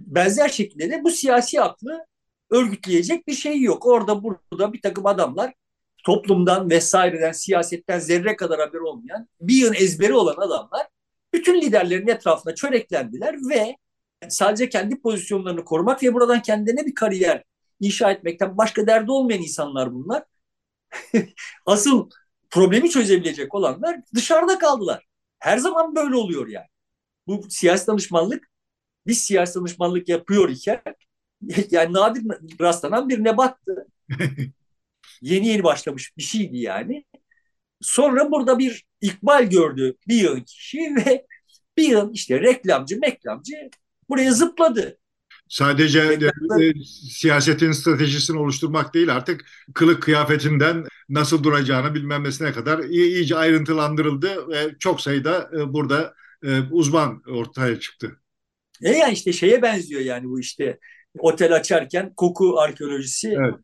benzer şekilde de bu siyasi aklı örgütleyecek bir şey yok. Orada burada bir takım adamlar toplumdan vesaireden, siyasetten zerre kadar haber olmayan, bir yıl ezberi olan adamlar bütün liderlerin etrafına çöreklendiler ve sadece kendi pozisyonlarını korumak ve buradan kendine bir kariyer inşa etmekten başka derdi olmayan insanlar bunlar. Asıl problemi çözebilecek olanlar dışarıda kaldılar. Her zaman böyle oluyor yani. Bu siyasi danışmanlık biz siyasi danışmanlık yapıyor iken yani nadir rastlanan bir nebattı. yeni yeni başlamış bir şeydi yani. Sonra burada bir ikbal gördü bir yığın kişi ve bir yığın işte reklamcı meklamcı buraya zıpladı. Sadece e, siyasetin stratejisini oluşturmak değil artık kılık kıyafetinden nasıl duracağını bilmemesine kadar iyice ayrıntılandırıldı ve çok sayıda e, burada e, uzman ortaya çıktı. E yani işte şeye benziyor yani bu işte otel açarken koku arkeolojisi evet.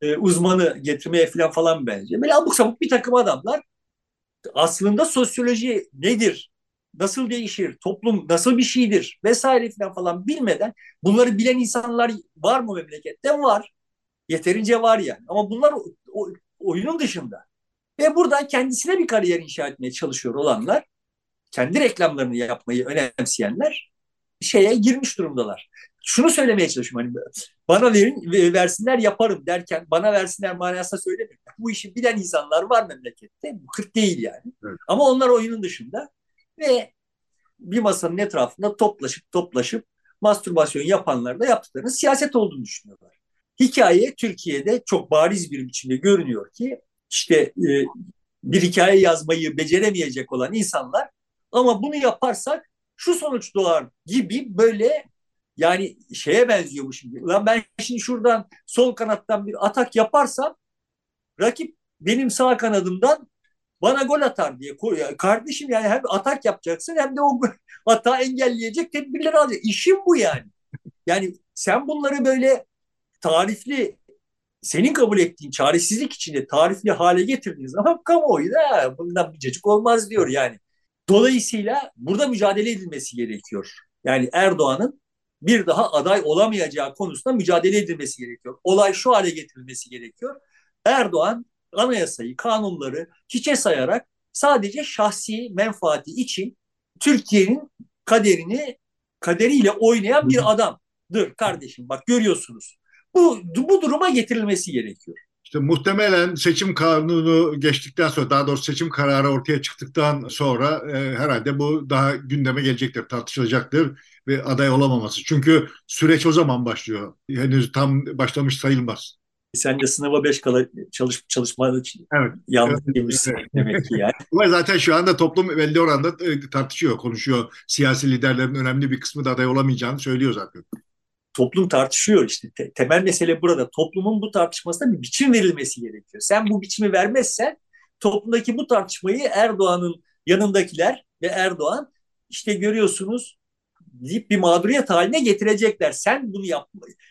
e, uzmanı getirmeye falan falan benziyor. Böyle abuk sabuk bir takım adamlar aslında sosyoloji nedir, nasıl değişir, toplum nasıl bir şeydir vesaire falan falan bilmeden bunları bilen insanlar var mı memlekette? Var. Yeterince var yani. Ama bunlar o, o, oyunun dışında. Ve buradan kendisine bir kariyer inşa etmeye çalışıyor olanlar, kendi reklamlarını yapmayı önemseyenler şeye girmiş durumdalar şunu söylemeye çalışıyorum hani bana verin versinler yaparım derken bana versinler manasında söylemiyorum. Bu işi bilen insanlar var memlekette. Bu kırk değil yani. Evet. Ama onlar oyunun dışında ve bir masanın etrafında toplaşıp toplaşıp mastürbasyon yapanlar da yaptıklarının siyaset olduğunu düşünüyorlar. Hikaye Türkiye'de çok bariz bir biçimde görünüyor ki işte e, bir hikaye yazmayı beceremeyecek olan insanlar ama bunu yaparsak şu sonuç doğar gibi böyle yani şeye benziyor bu şimdi. Ulan ben şimdi şuradan sol kanattan bir atak yaparsam rakip benim sağ kanadımdan bana gol atar diye. Kardeşim yani hem atak yapacaksın hem de o hata engelleyecek tedbirleri alacaksın. İşim bu yani. Yani sen bunları böyle tarifli senin kabul ettiğin çaresizlik içinde tarifli hale getirdiğin zaman kamuoyu da bundan bir cacık olmaz diyor yani. Dolayısıyla burada mücadele edilmesi gerekiyor. Yani Erdoğan'ın bir daha aday olamayacağı konusunda mücadele edilmesi gerekiyor. Olay şu hale getirilmesi gerekiyor. Erdoğan anayasayı, kanunları hiçe sayarak sadece şahsi menfaati için Türkiye'nin kaderini kaderiyle oynayan bir adamdır kardeşim. Bak görüyorsunuz. Bu, bu duruma getirilmesi gerekiyor. İşte muhtemelen seçim kanunu geçtikten sonra daha doğrusu seçim kararı ortaya çıktıktan sonra e, herhalde bu daha gündeme gelecektir, tartışılacaktır ve aday olamaması. Çünkü süreç o zaman başlıyor. Henüz tam başlamış sayılmaz. Sen de sınava beş kala çalış, çalışma evet. yanlış evet. girmişsin demek ki yani. Ama zaten şu anda toplum belli oranda e, tartışıyor, konuşuyor. Siyasi liderlerin önemli bir kısmı da aday olamayacağını söylüyor zaten toplum tartışıyor işte. Te- temel mesele burada. Toplumun bu tartışmasına bir biçim verilmesi gerekiyor. Sen bu biçimi vermezsen toplumdaki bu tartışmayı Erdoğan'ın yanındakiler ve Erdoğan işte görüyorsunuz deyip bir mağduriyet haline getirecekler. Sen bunu yap.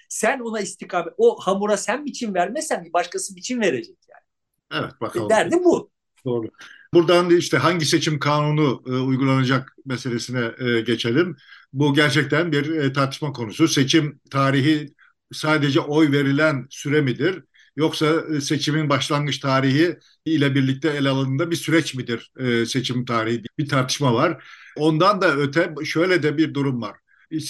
Sen ona istikamet. O hamura sen biçim vermezsen bir başkası biçim verecek yani. Evet bakalım. Derdi bu. Doğru. Buradan işte hangi seçim kanunu e, uygulanacak meselesine e, geçelim. Bu gerçekten bir e, tartışma konusu. Seçim tarihi sadece oy verilen süre midir? Yoksa e, seçimin başlangıç tarihi ile birlikte ele alındığında bir süreç midir e, seçim tarihi? Bir tartışma var. Ondan da öte şöyle de bir durum var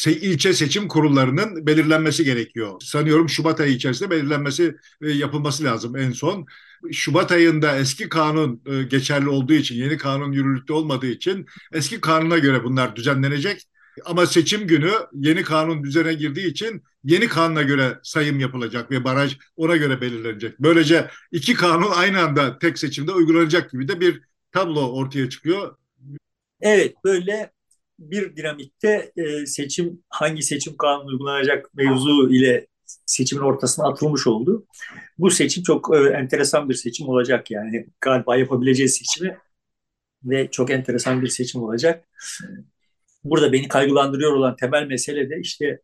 ilçe seçim kurullarının belirlenmesi gerekiyor. Sanıyorum Şubat ayı içerisinde belirlenmesi yapılması lazım en son. Şubat ayında eski kanun geçerli olduğu için, yeni kanun yürürlükte olmadığı için eski kanuna göre bunlar düzenlenecek. Ama seçim günü yeni kanun düzene girdiği için yeni kanuna göre sayım yapılacak ve baraj ona göre belirlenecek. Böylece iki kanun aynı anda tek seçimde uygulanacak gibi de bir tablo ortaya çıkıyor. Evet böyle bir dinamikte e, seçim hangi seçim kanunu uygulanacak mevzu ile seçimin ortasına atılmış oldu. Bu seçim çok e, enteresan bir seçim olacak yani galiba yapabileceği seçimi ve çok enteresan bir seçim olacak. Burada beni kaygılandırıyor olan temel mesele de işte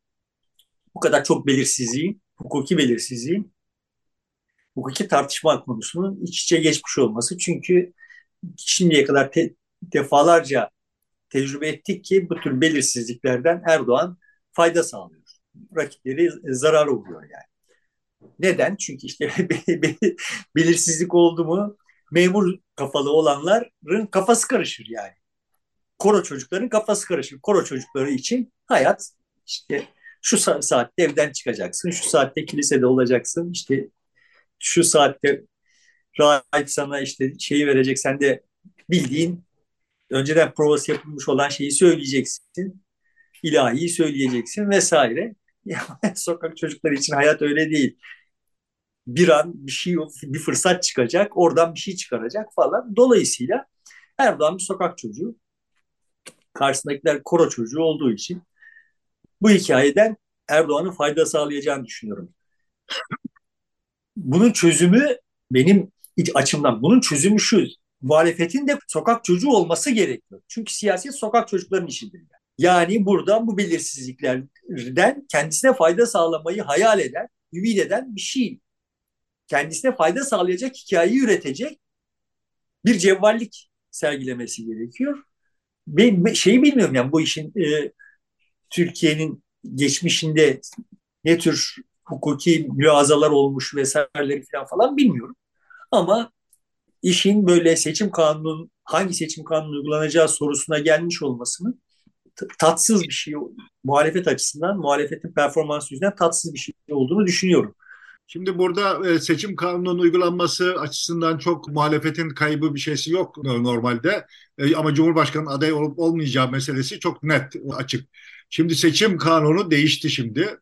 bu kadar çok belirsizliğin, hukuki belirsizliğin, hukuki tartışma konusunun iç içe geçmiş olması. Çünkü şimdiye kadar te, defalarca tecrübe ettik ki bu tür belirsizliklerden Erdoğan fayda sağlıyor. Rakipleri zarar oluyor yani. Neden? Çünkü işte belirsizlik oldu mu memur kafalı olanların kafası karışır yani. Koro çocukların kafası karışır. Koro çocukları için hayat işte şu saatte evden çıkacaksın, şu saatte kilisede olacaksın, işte şu saatte rahip sana işte şeyi verecek, sen de bildiğin önceden provası yapılmış olan şeyi söyleyeceksin. ilahiyi söyleyeceksin vesaire. Sokak çocukları için hayat öyle değil. Bir an bir şey bir fırsat çıkacak, oradan bir şey çıkaracak falan. Dolayısıyla Erdoğan bir sokak çocuğu. Karşısındakiler koro çocuğu olduğu için bu hikayeden Erdoğan'ın fayda sağlayacağını düşünüyorum. Bunun çözümü benim açımdan bunun çözümü şu muhalefetin de sokak çocuğu olması gerekiyor. Çünkü siyaset sokak çocukların işidir. Yani buradan bu belirsizliklerden kendisine fayda sağlamayı hayal eden, ümit eden bir şey. Kendisine fayda sağlayacak hikayeyi üretecek bir cevvallik sergilemesi gerekiyor. Ben şeyi bilmiyorum yani bu işin e, Türkiye'nin geçmişinde ne tür hukuki müazalar olmuş vesaireleri falan falan bilmiyorum. Ama işin böyle seçim kanunun hangi seçim kanunu uygulanacağı sorusuna gelmiş olmasının tatsız bir şey muhalefet açısından muhalefetin performansı yüzünden tatsız bir şey olduğunu düşünüyorum. Şimdi burada e, seçim kanununun uygulanması açısından çok muhalefetin kaybı bir şeysi yok normalde. E, ama Cumhurbaşkanı aday olup olmayacağı meselesi çok net, açık. Şimdi seçim kanunu değişti şimdi.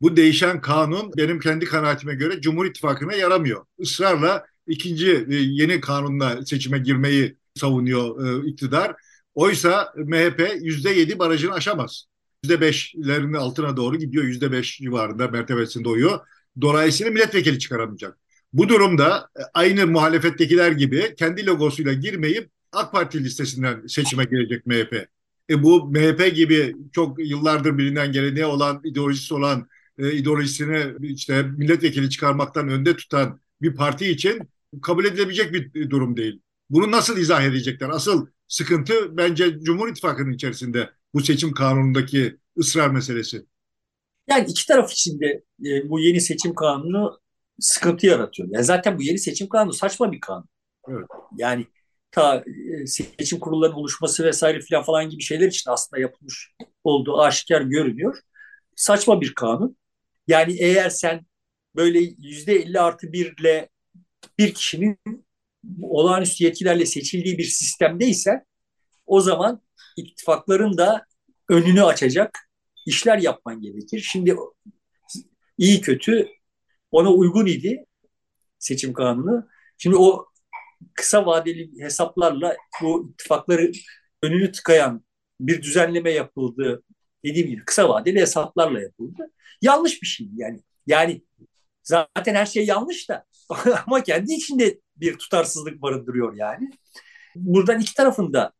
Bu değişen kanun benim kendi kanaatime göre Cumhur İttifakı'na yaramıyor. Israrla ikinci e, yeni kanunla seçime girmeyi savunuyor e, iktidar. Oysa MHP yüzde yedi barajını aşamaz. Yüzde beşlerin altına doğru gidiyor. Yüzde beş civarında mertebesinde oyuyor. Dolayısıyla milletvekili çıkaramayacak. Bu durumda e, aynı muhalefettekiler gibi kendi logosuyla girmeyip AK Parti listesinden seçime girecek MHP. E bu MHP gibi çok yıllardır bilinen geleneği olan, ideolojisi olan, e, ideolojisini işte milletvekili çıkarmaktan önde tutan bir parti için kabul edilebilecek bir durum değil. Bunu nasıl izah edecekler? Asıl sıkıntı bence Cumhur İttifakı'nın içerisinde bu seçim kanunundaki ısrar meselesi. Yani iki taraf için de e, bu yeni seçim kanunu sıkıntı yaratıyor. Yani zaten bu yeni seçim kanunu saçma bir kanun. Evet. Yani ta e, seçim kurullarının oluşması vesaire filan falan gibi şeyler için aslında yapılmış olduğu aşikar görünüyor. Saçma bir kanun. Yani eğer sen böyle yüzde elli artı birle bir kişinin olağanüstü yetkilerle seçildiği bir sistemdeyse o zaman ittifakların da önünü açacak işler yapman gerekir. Şimdi iyi kötü ona uygun idi seçim kanunu. Şimdi o kısa vadeli hesaplarla bu ittifakları önünü tıkayan bir düzenleme yapıldı. Dediğim gibi kısa vadeli hesaplarla yapıldı. Yanlış bir şey yani. Yani zaten her şey yanlış da ama kendi içinde bir tutarsızlık barındırıyor yani. Buradan iki tarafında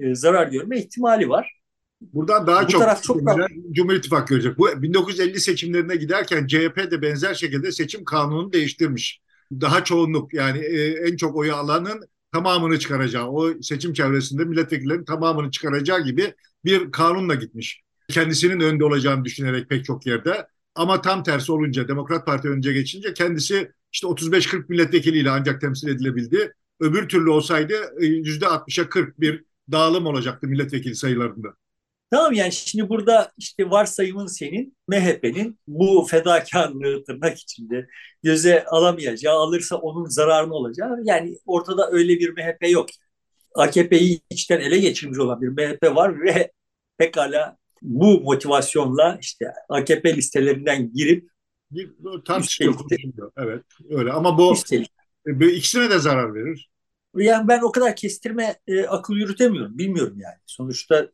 e, zarar görme ihtimali var. Buradan daha Bu çok, taraf çok da... Cumhur İttifakı görecek. Bu 1950 seçimlerine giderken CHP de benzer şekilde seçim kanununu değiştirmiş. Daha çoğunluk yani e, en çok oyu alanın tamamını çıkaracağı, o seçim çevresinde milletvekillerinin tamamını çıkaracağı gibi bir kanunla gitmiş. Kendisinin önde olacağını düşünerek pek çok yerde. Ama tam tersi olunca Demokrat Parti önce geçince kendisi işte 35-40 milletvekiliyle ancak temsil edilebildi. Öbür türlü olsaydı %60'a e, 40 bir dağılım olacaktı milletvekili sayılarında. Tamam yani şimdi burada işte varsayımın senin MHP'nin bu fedakarlığı tırnak içinde göze alamayacağı, alırsa onun zararını olacağı yani ortada öyle bir MHP yok. AKP'yi içten ele geçirmiş olan bir MHP var ve pekala bu motivasyonla işte AKP listelerinden girip bir tartışıyor, Evet, öyle. Ama bu üstelik, e, ikisine de zarar verir. Yani ben o kadar kestirme e, akıl yürütemiyorum. Bilmiyorum yani. Sonuçta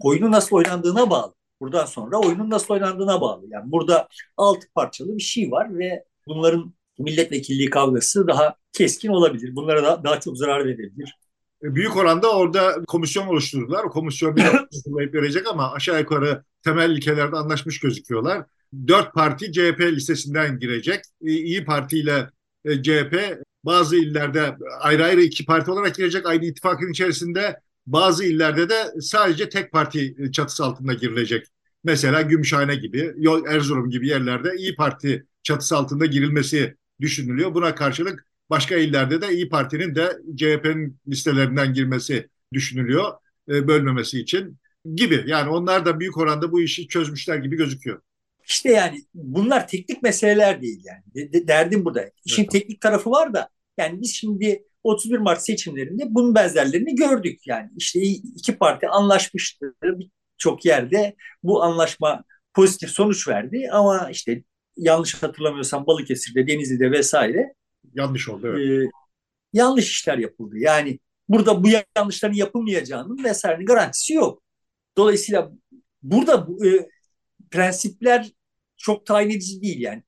oyunu nasıl oynandığına bağlı. Buradan sonra oyunun nasıl oynandığına bağlı. Yani burada altı parçalı bir şey var ve bunların milletvekilliği kavgası daha keskin olabilir. Bunlara da daha çok zarar verebilir. E, büyük oranda orada komisyon oluşturdular. O komisyon bir verecek ama aşağı yukarı temel ilkelerde anlaşmış gözüküyorlar. Dört parti CHP listesinden girecek. İyi Parti ile e, CHP bazı illerde ayrı ayrı iki parti olarak girecek aynı ittifakın içerisinde. Bazı illerde de sadece tek parti çatısı altında girilecek. Mesela Gümüşhane gibi, Erzurum gibi yerlerde İyi Parti çatısı altında girilmesi düşünülüyor. Buna karşılık başka illerde de İyi Parti'nin de CHP'nin listelerinden girmesi düşünülüyor e, bölmemesi için gibi. Yani onlar da büyük oranda bu işi çözmüşler gibi gözüküyor. İşte yani bunlar teknik meseleler değil yani. Derdim burada. İşin evet. teknik tarafı var da yani biz şimdi 31 Mart seçimlerinde bunun benzerlerini gördük. Yani işte iki parti anlaşmıştı birçok yerde. Bu anlaşma pozitif sonuç verdi ama işte yanlış hatırlamıyorsam Balıkesir'de, Denizli'de vesaire yanlış oldu. Evet. E, yanlış işler yapıldı. Yani burada bu yanlışların yapılmayacağının vesairenin garantisi yok. Dolayısıyla burada bu, e, prensipler çok tayin edici değil yani.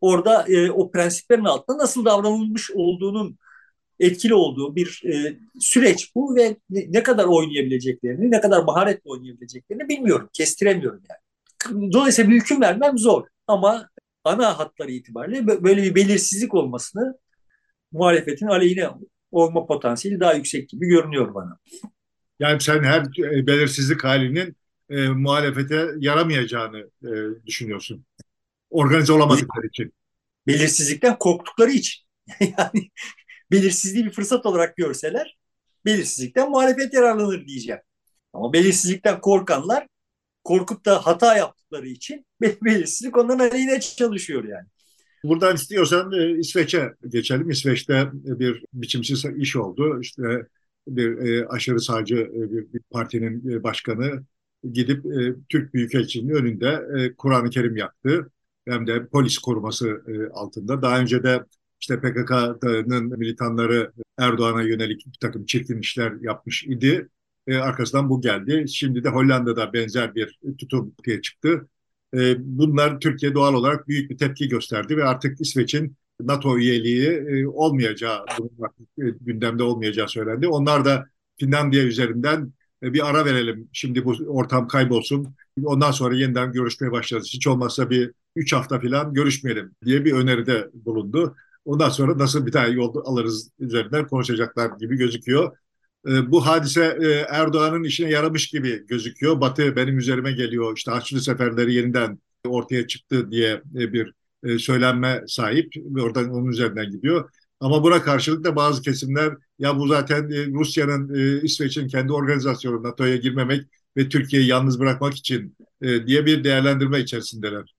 Orada e, o prensiplerin altında nasıl davranılmış olduğunun etkili olduğu bir e, süreç bu ve ne kadar oynayabileceklerini, ne kadar maharetle oynayabileceklerini bilmiyorum, kestiremiyorum yani. Dolayısıyla bir hüküm vermem zor ama ana hatları itibariyle böyle bir belirsizlik olmasını muhalefetin aleyhine olma potansiyeli daha yüksek gibi görünüyor bana. Yani sen her e, belirsizlik halinin e, muhalefete yaramayacağını e, düşünüyorsun. Organize olamadıkları için. Belirsizlikten korktukları için. yani belirsizliği bir fırsat olarak görseler belirsizlikten muhalefet yararlanır diyeceğim. Ama belirsizlikten korkanlar korkup da hata yaptıkları için belirsizlik onların aleyhine çalışıyor yani. Buradan istiyorsan e, İsveç'e geçelim. İsveç'te bir biçimsiz iş oldu. İşte bir e, aşırı sağcı e, bir, partinin başkanı gidip Türk Büyükelçiliğinin önünde Kur'an-ı Kerim yaktı. Hem de polis koruması altında. Daha önce de işte PKK'nın militanları Erdoğan'a yönelik bir takım çirkin işler yapmış idi. E, arkasından bu geldi. Şimdi de Hollanda'da benzer bir tutum ortaya çıktı. E, bunlar Türkiye doğal olarak büyük bir tepki gösterdi ve artık İsveç'in NATO üyeliği e, olmayacağı, e, gündemde olmayacağı söylendi. Onlar da Finlandiya üzerinden e, bir ara verelim. Şimdi bu ortam kaybolsun. Ondan sonra yeniden görüşmeye başlarız. Hiç olmazsa bir üç hafta falan görüşmeyelim diye bir öneride bulundu. Ondan sonra nasıl bir tane yol alırız üzerinden konuşacaklar gibi gözüküyor. E, bu hadise e, Erdoğan'ın işine yaramış gibi gözüküyor. Batı benim üzerime geliyor. İşte Haçlı seferleri yeniden ortaya çıktı diye bir söylenme sahip ve oradan onun üzerinden gidiyor. Ama buna karşılık da bazı kesimler ya bu zaten Rusya'nın, İsveç'in kendi organizasyonu NATO'ya girmemek ve Türkiye'yi yalnız bırakmak için diye bir değerlendirme içerisindeler.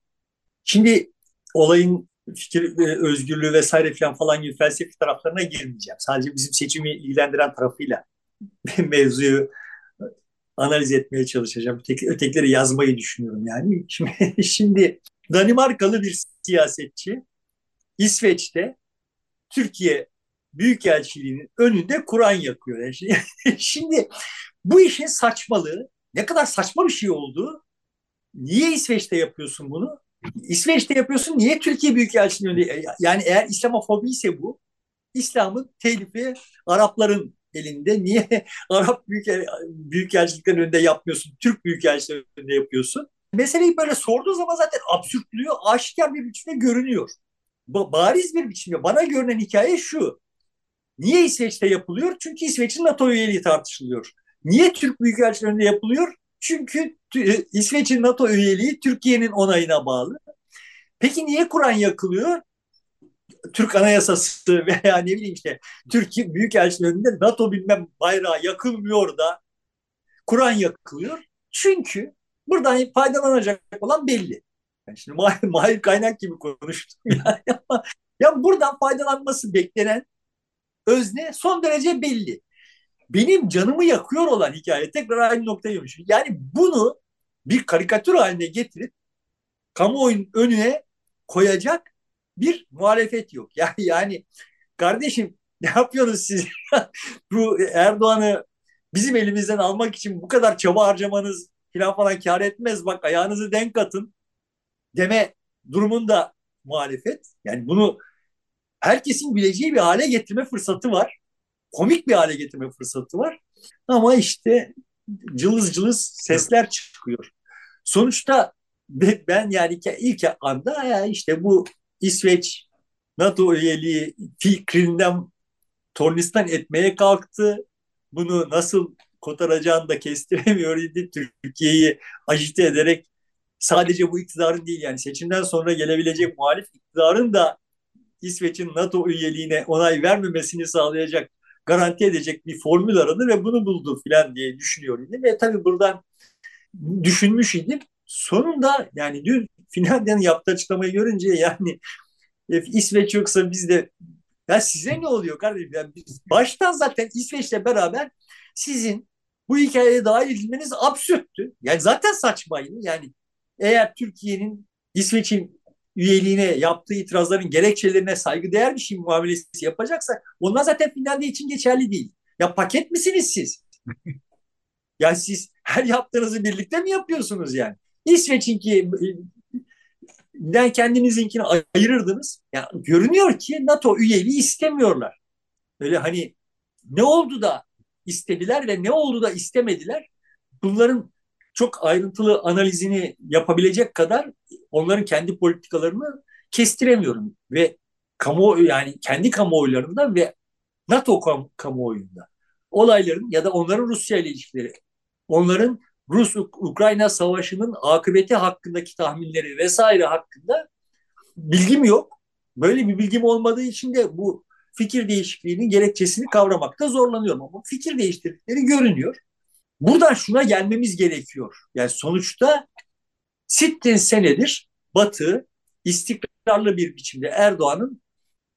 Şimdi olayın fikir özgürlüğü vesaire falan falan gibi felsefi taraflarına girmeyeceğim. Sadece bizim seçimi ilgilendiren tarafıyla mevzuyu analiz etmeye çalışacağım. Öteki, ötekileri yazmayı düşünüyorum yani. Şimdi, şimdi Danimarkalı bir siyasetçi İsveç'te Türkiye Büyükelçiliği'nin önünde Kur'an yakıyor. Yani şimdi, bu işin saçmalığı ne kadar saçma bir şey olduğu niye İsveç'te yapıyorsun bunu? İsveç'te yapıyorsun. Niye Türkiye Büyükelçiliği Yani eğer İslamofobi ise bu, İslam'ın telifi Arapların elinde. Niye Arap büyükel, büyükelçiliklerin önünde yapmıyorsun? Türk büyükelçiliklerin önünde yapıyorsun? Meseleyi böyle sorduğu zaman zaten absürtlüğü aşikar bir biçimde görünüyor. Bariz bir biçimde bana görünen hikaye şu. Niye İsveç'te yapılıyor? Çünkü İsveç'in NATO üyeliği tartışılıyor. Niye Türk Büyükelçiliğinde yapılıyor? Çünkü e, İsveç'in NATO üyeliği Türkiye'nin onayına bağlı. Peki niye Kur'an yakılıyor? Türk Anayasası veya ne bileyim işte Türkiye Büyükelçiliğinde NATO bilmem bayrağı yakılmıyor da Kur'an yakılıyor. Çünkü buradan faydalanacak olan belli. Yani şimdi Mahir, Mahir Kaynak gibi konuştum. Yani ya buradan faydalanması beklenen özne son derece belli benim canımı yakıyor olan hikaye tekrar aynı noktaya gelmiş. Yani bunu bir karikatür haline getirip kamuoyunun önüne koyacak bir muhalefet yok. Yani, yani kardeşim ne yapıyorsunuz siz? bu Erdoğan'ı bizim elimizden almak için bu kadar çaba harcamanız falan falan kar etmez. Bak ayağınızı denk atın deme durumunda muhalefet. Yani bunu herkesin bileceği bir hale getirme fırsatı var komik bir hale getirme fırsatı var. Ama işte cılız cılız sesler çıkıyor. Sonuçta ben yani ilk anda ya işte bu İsveç NATO üyeliği fikrinden tornistan etmeye kalktı. Bunu nasıl kotaracağını da kestiremiyor idi. Türkiye'yi ajite ederek sadece bu iktidarın değil yani seçimden sonra gelebilecek muhalif iktidarın da İsveç'in NATO üyeliğine onay vermemesini sağlayacak garanti edecek bir formül aradı ve bunu buldu filan diye düşünüyor idim. Ve tabii buradan düşünmüş idim. Sonunda yani dün Finlandiya'nın yaptığı açıklamayı görünce yani e, İsveç yoksa biz de ya size ne oluyor kardeşim? Yani biz baştan zaten İsveç'le beraber sizin bu hikayeye dahil edilmeniz absürttü. Yani zaten saçmaydı. Yani eğer Türkiye'nin İsveç'in üyeliğine yaptığı itirazların gerekçelerine saygı değer bir şey muamelesi yapacaksak onlar zaten Finlandiya için geçerli değil. Ya paket misiniz siz? ya siz her yaptığınızı birlikte mi yapıyorsunuz yani? İsveç'inki den kendinizinkini ayırırdınız. Ya görünüyor ki NATO üyeliği istemiyorlar. Öyle hani ne oldu da istediler ve ne oldu da istemediler? Bunların çok ayrıntılı analizini yapabilecek kadar onların kendi politikalarını kestiremiyorum ve kamu yani kendi kamuoylarında ve NATO kam kamuoyunda olayların ya da onların Rusya ile ilişkileri, onların Rus-Ukrayna savaşının akıbeti hakkındaki tahminleri vesaire hakkında bilgim yok. Böyle bir bilgim olmadığı için de bu fikir değişikliğinin gerekçesini kavramakta zorlanıyorum. Ama fikir değiştirdikleri görünüyor. Buradan şuna gelmemiz gerekiyor. Yani sonuçta sittin senedir Batı istikrarlı bir biçimde Erdoğan'ın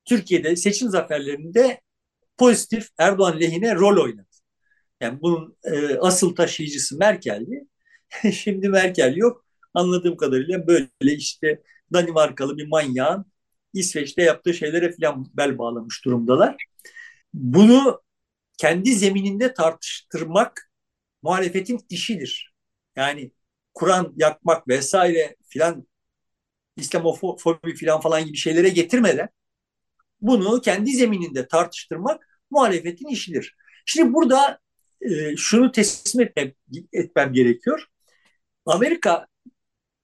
Türkiye'de seçim zaferlerinde pozitif Erdoğan lehine rol oynadı. Yani bunun e, asıl taşıyıcısı Merkel'di. Şimdi Merkel yok. Anladığım kadarıyla böyle işte Danimarkalı bir manyağın İsveç'te yaptığı şeylere falan bel bağlamış durumdalar. Bunu kendi zemininde tartıştırmak muhalefetin işidir. Yani Kur'an yakmak vesaire filan İslamofobi filan falan gibi şeylere getirmeden bunu kendi zemininde tartıştırmak muhalefetin işidir. Şimdi burada e, şunu teslim etmem, etmem gerekiyor. Amerika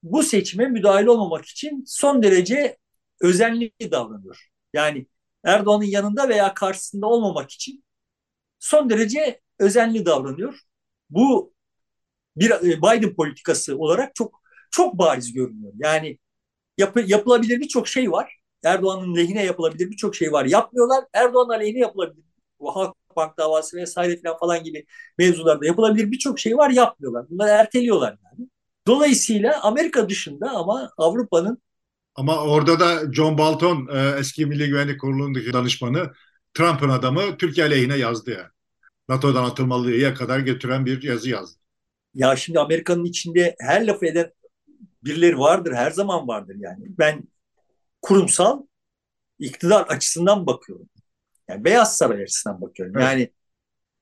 bu seçime müdahil olmamak için son derece özenli davranıyor. Yani Erdoğan'ın yanında veya karşısında olmamak için son derece özenli davranıyor. Bu bir e, Biden politikası olarak çok çok bariz görünüyor. Yani yap, yapılabilir birçok şey var. Erdoğan'ın lehine yapılabilir birçok şey var. Yapmıyorlar. Erdoğan aleyhine yapılabilir. Bu Halkbank davası vesaire falan, falan gibi mevzularda yapılabilir birçok şey var. Yapmıyorlar. Bunları erteliyorlar yani. Dolayısıyla Amerika dışında ama Avrupa'nın ama orada da John Bolton e, eski Milli Güvenlik Kurulu'ndaki danışmanı Trump'ın adamı Türkiye lehine yazdı yani. NATO'dan atılmalıya kadar götüren bir yazı yazdı. Ya şimdi Amerika'nın içinde her lafı eden birileri vardır, her zaman vardır yani. Ben kurumsal iktidar açısından bakıyorum. Yani Beyaz Saray açısından bakıyorum. Evet. Yani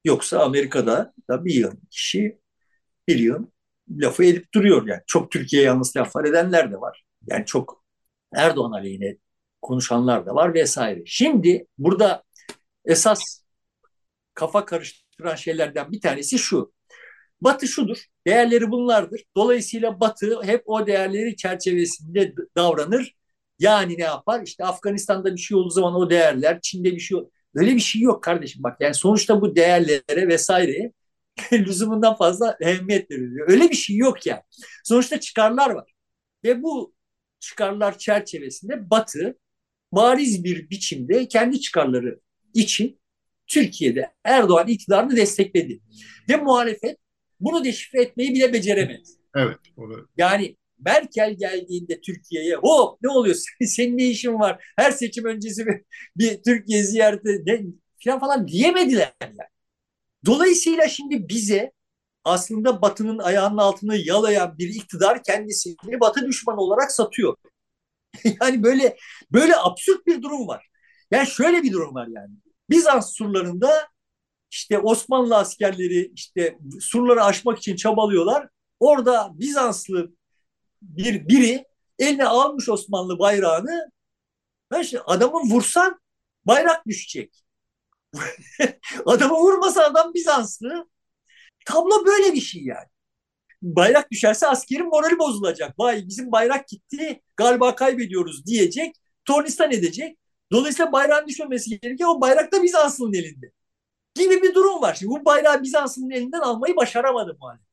yoksa Amerika'da da bir yıl kişi bir yıl lafı edip duruyor yani. Çok Türkiye yanlış laflar edenler de var. Yani çok Erdoğan aleyhine konuşanlar da var vesaire. Şimdi burada esas kafa karıştıran şeylerden bir tanesi şu. Batı şudur, değerleri bunlardır. Dolayısıyla Batı hep o değerleri çerçevesinde davranır. Yani ne yapar? İşte Afganistan'da bir şey olduğu zaman o değerler, Çin'de bir şey Öyle bir şey yok kardeşim bak. Yani sonuçta bu değerlere vesaire lüzumundan fazla ehemmiyet veriliyor. Öyle bir şey yok yani. Sonuçta çıkarlar var. Ve bu çıkarlar çerçevesinde Batı bariz bir biçimde kendi çıkarları için Türkiye'de Erdoğan iktidarını destekledi. Ve muhalefet bunu deşifre etmeyi bile beceremedi. Evet. Onu... Yani Merkel geldiğinde Türkiye'ye hop ne oluyor senin ne işin var her seçim öncesi bir, bir Türkiye ziyareti ne, falan falan diyemediler yani. Dolayısıyla şimdi bize aslında Batı'nın ayağının altını yalayan bir iktidar kendisini Batı düşmanı olarak satıyor. yani böyle böyle absürt bir durum var. Yani şöyle bir durum var yani. Bizans surlarında işte Osmanlı askerleri işte surları aşmak için çabalıyorlar. Orada Bizanslı bir biri eline almış Osmanlı bayrağını. Ben işte adamı vursan bayrak düşecek. adamı vurmasa adam Bizanslı. Tablo böyle bir şey yani. Bayrak düşerse askerin morali bozulacak. Vay bizim bayrak gitti galiba kaybediyoruz diyecek. Tornistan edecek. Dolayısıyla bayrağın düşmemesi gerekiyor. O bayrak da Bizanslı'nın elinde. Gibi bir durum var. Şimdi bu bayrağı Bizanslı'nın elinden almayı başaramadı muhalefet.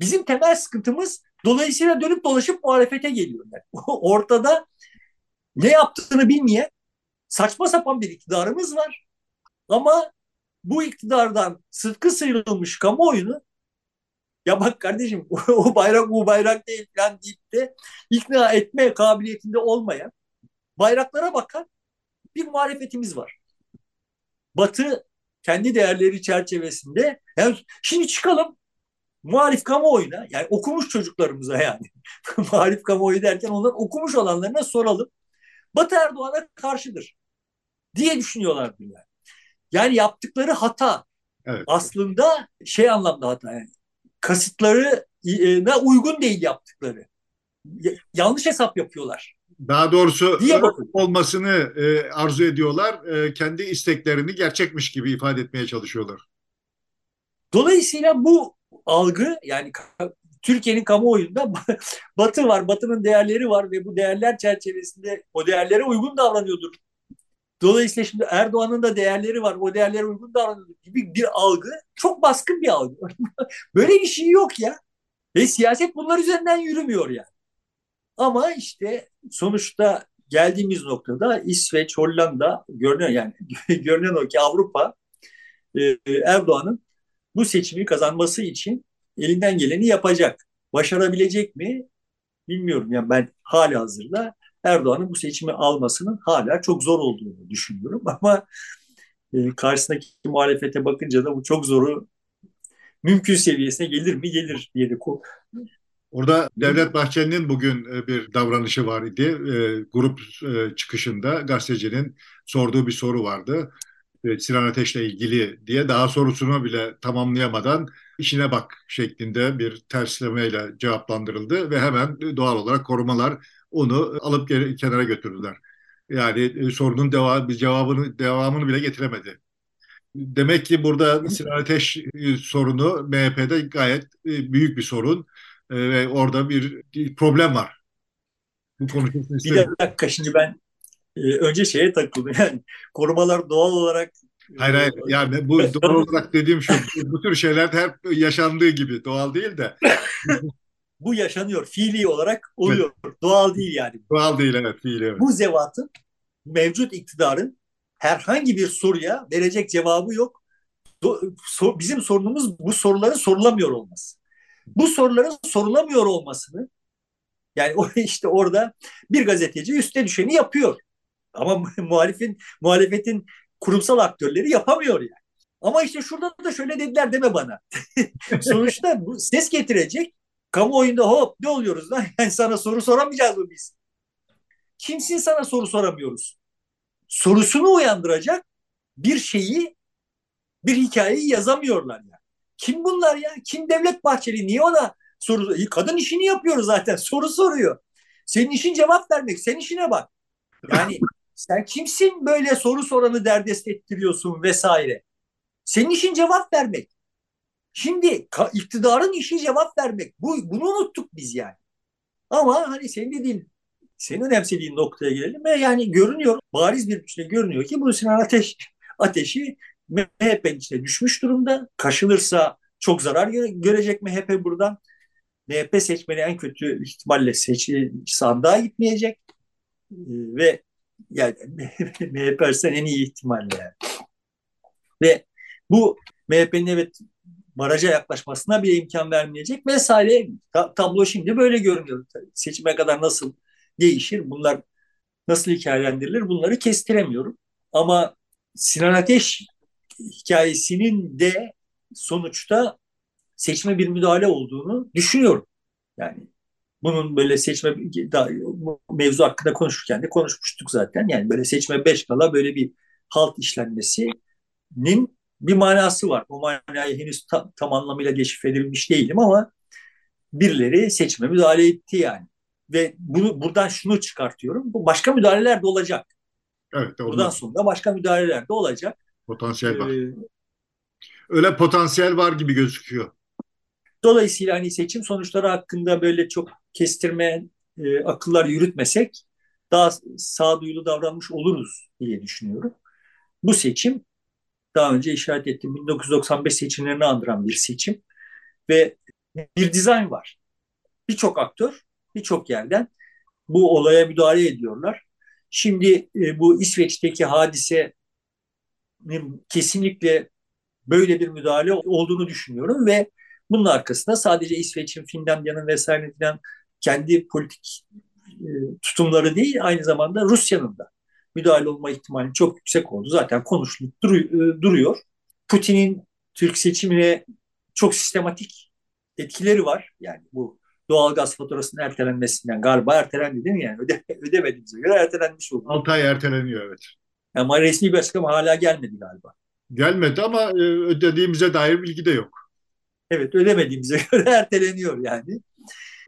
Bizim temel sıkıntımız dolayısıyla dönüp dolaşıp muhalefete geliyor. Yani. Ortada ne yaptığını bilmeyen saçma sapan bir iktidarımız var. Ama bu iktidardan sıtkı sıyrılmış kamuoyunu ya bak kardeşim o bayrak bu bayrak değil falan deyip de ikna etme kabiliyetinde olmayan bayraklara bakan bir muhalefetimiz var. Batı kendi değerleri çerçevesinde yani şimdi çıkalım muhalif kamuoyuna yani okumuş çocuklarımıza yani muhalif kamuoyu derken onlar okumuş olanlarına soralım. Batı Erdoğan'a karşıdır diye düşünüyorlar yani. Yani yaptıkları hata evet. aslında şey anlamda hata yani kasıtlarına uygun değil yaptıkları. Yanlış hesap yapıyorlar. Daha doğrusu diye olmasını e, arzu ediyorlar. E, kendi isteklerini gerçekmiş gibi ifade etmeye çalışıyorlar. Dolayısıyla bu algı yani Türkiye'nin kamuoyunda Batı var, Batı'nın değerleri var ve bu değerler çerçevesinde o değerlere uygun davranıyordur. Dolayısıyla şimdi Erdoğan'ın da değerleri var, o değerlere uygun davranıyordur gibi bir algı çok baskın bir algı. Böyle bir şey yok ya. Ve siyaset bunlar üzerinden yürümüyor yani. Ama işte sonuçta geldiğimiz noktada İsveç, Hollanda görünüyor yani görünen o ki Avrupa e, Erdoğan'ın bu seçimi kazanması için elinden geleni yapacak. Başarabilecek mi? Bilmiyorum. Yani ben hala hazırda Erdoğan'ın bu seçimi almasının hala çok zor olduğunu düşünüyorum. Ama e, karşısındaki muhalefete bakınca da bu çok zoru mümkün seviyesine gelir mi? Gelir diye de Orada Devlet Bahçeli'nin bugün e, bir davranışı var idi. E, grup e, çıkışında gazetecinin sorduğu bir soru vardı. Sinan Ateş'le ilgili diye daha sorusunu bile tamamlayamadan işine bak şeklinde bir terslemeyle cevaplandırıldı ve hemen doğal olarak korumalar onu alıp kenara götürdüler. Yani sorunun devam, cevabını devamını bile getiremedi. Demek ki burada Sinan Ateş sorunu MHP'de gayet büyük bir sorun ee, ve orada bir, problem var. Bu Bir dakika şimdi ben e, önce şeye takıldım yani korumalar doğal olarak Hayır hayır yani bu doğal olarak dediğim şu bu tür şeyler hep yaşandığı gibi doğal değil de bu yaşanıyor fiili olarak oluyor evet. doğal değil yani. Doğal değil evet fiili evet. Bu zevatın mevcut iktidarın herhangi bir soruya verecek cevabı yok. Bizim sorunumuz bu soruların sorulamıyor olması bu soruların sorulamıyor olmasını yani işte orada bir gazeteci üstte düşeni yapıyor. Ama muhalifin muhalefetin kurumsal aktörleri yapamıyor yani. Ama işte şurada da şöyle dediler deme bana. Sonuçta bu ses getirecek. Kamuoyunda hop ne oluyoruz lan? Yani sana soru soramayacağız mı biz? Kimsin sana soru soramıyoruz? Sorusunu uyandıracak bir şeyi, bir hikayeyi yazamıyorlar yani. Kim bunlar ya? Kim Devlet Bahçeli? Niye ona soru Kadın işini yapıyor zaten. Soru soruyor. Senin işin cevap vermek. Sen işine bak. Yani sen kimsin böyle soru soranı derdest ettiriyorsun vesaire. Senin işin cevap vermek. Şimdi iktidarın işi cevap vermek. Bu, bunu unuttuk biz yani. Ama hani senin dediğin, senin önemsediğin noktaya gelelim. Ve yani görünüyor, bariz bir biçimde görünüyor ki bu Sinan Ateş ateşi MHP'nin içine düşmüş durumda. Kaşınırsa çok zarar görecek MHP buradan. MHP seçmeni en kötü ihtimalle seçi sandığa gitmeyecek. Ee, ve yani MHP açısından en iyi ihtimalle. Ve bu MHP'nin evet baraja yaklaşmasına bile imkan vermeyecek vesaire. tablo şimdi böyle görünüyor. Seçime kadar nasıl değişir? Bunlar nasıl hikayelendirilir? Bunları kestiremiyorum. Ama Sinan Ateş hikayesinin de sonuçta seçme bir müdahale olduğunu düşünüyorum. Yani bunun böyle seçme daha, mevzu hakkında konuşurken de konuşmuştuk zaten. Yani böyle seçme beş kala böyle bir halt işlenmesinin bir manası var. O manayı henüz tam, tam anlamıyla deşifre edilmiş değilim ama birileri seçime müdahale etti yani. Ve bunu buradan şunu çıkartıyorum. Bu başka müdahaleler de olacak. Evet, buradan sonra başka müdahaleler de olacak. Potansiyel var. Ee, Öyle potansiyel var gibi gözüküyor. Dolayısıyla hani seçim sonuçları hakkında böyle çok kestirme e, akıllar yürütmesek daha sağduyulu davranmış oluruz diye düşünüyorum. Bu seçim daha önce işaret ettiğim 1995 seçimlerini andıran bir seçim ve bir dizayn var. Birçok aktör birçok yerden bu olaya müdahale ediyorlar. Şimdi e, bu İsveç'teki hadise kesinlikle böyle bir müdahale olduğunu düşünüyorum ve bunun arkasında sadece İsveç'in, Finlandiya'nın vesaire filan kendi politik e, tutumları değil aynı zamanda Rusya'nın da müdahale olma ihtimali çok yüksek oldu. Zaten konuşulup e, duruyor. Putin'in Türk seçimine çok sistematik etkileri var. Yani bu doğal gaz faturasının ertelenmesinden galiba ertelendi değil mi yani? Öde, ödemediğimize göre ertelenmiş oldu. 6 ay erteleniyor evet. Ama resmi bir açıklama hala gelmedi galiba. Gelmedi ama e, ödediğimize dair bilgi de yok. Evet ödemediğimize göre erteleniyor yani.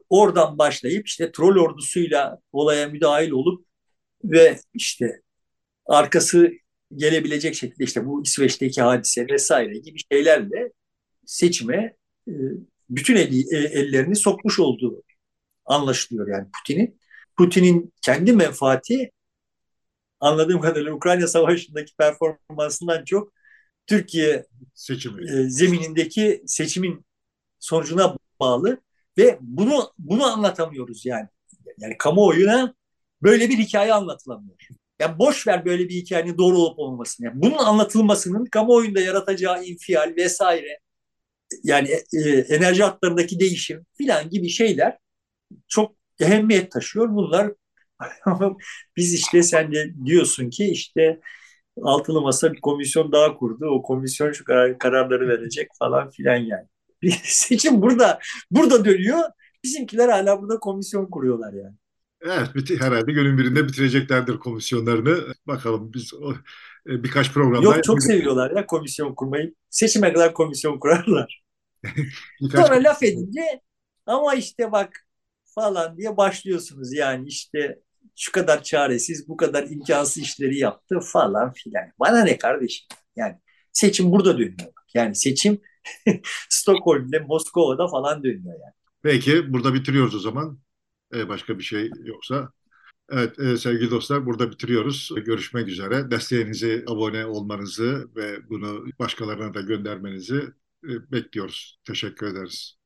Oradan başlayıp işte troll ordusuyla olaya müdahil olup ve işte arkası gelebilecek şekilde işte bu İsveç'teki hadise vesaire gibi şeylerle seçime e, bütün e, ellerini sokmuş olduğu anlaşılıyor yani Putin'in. Putin'in kendi menfaati anladığım kadarıyla Ukrayna Savaşı'ndaki performansından çok Türkiye Seçimi. E, zeminindeki seçimin sonucuna bağlı ve bunu bunu anlatamıyoruz yani. Yani kamuoyuna böyle bir hikaye anlatılamıyor. Yani boş ver böyle bir hikayenin doğru olup olmamasını. Yani bunun anlatılmasının kamuoyunda yaratacağı infial vesaire yani e, enerji hatlarındaki değişim filan gibi şeyler çok ehemmiyet taşıyor. Bunlar biz işte sen de diyorsun ki işte altılı masa bir komisyon daha kurdu. O komisyon şu karar, kararları verecek falan filan yani. Seçim burada burada dönüyor. Bizimkiler hala burada komisyon kuruyorlar yani. Evet, biti, herhalde günün birinde bitireceklerdir komisyonlarını. Bakalım biz o, e, birkaç programda... Yok çok seviyorlar ya komisyon kurmayı. Seçime kadar komisyon kurarlar. Sonra laf edince ama işte bak falan diye başlıyorsunuz yani işte şu kadar çaresiz, bu kadar imkansız işleri yaptı falan filan. Bana ne kardeşim? Yani seçim burada dönüyor. Yani seçim Stockholm'de, Moskova'da falan dönüyor yani. Peki burada bitiriyoruz o zaman. Ee, başka bir şey yoksa. Evet e, sevgili dostlar burada bitiriyoruz. Görüşmek üzere. Desteğinizi, abone olmanızı ve bunu başkalarına da göndermenizi e, bekliyoruz. Teşekkür ederiz.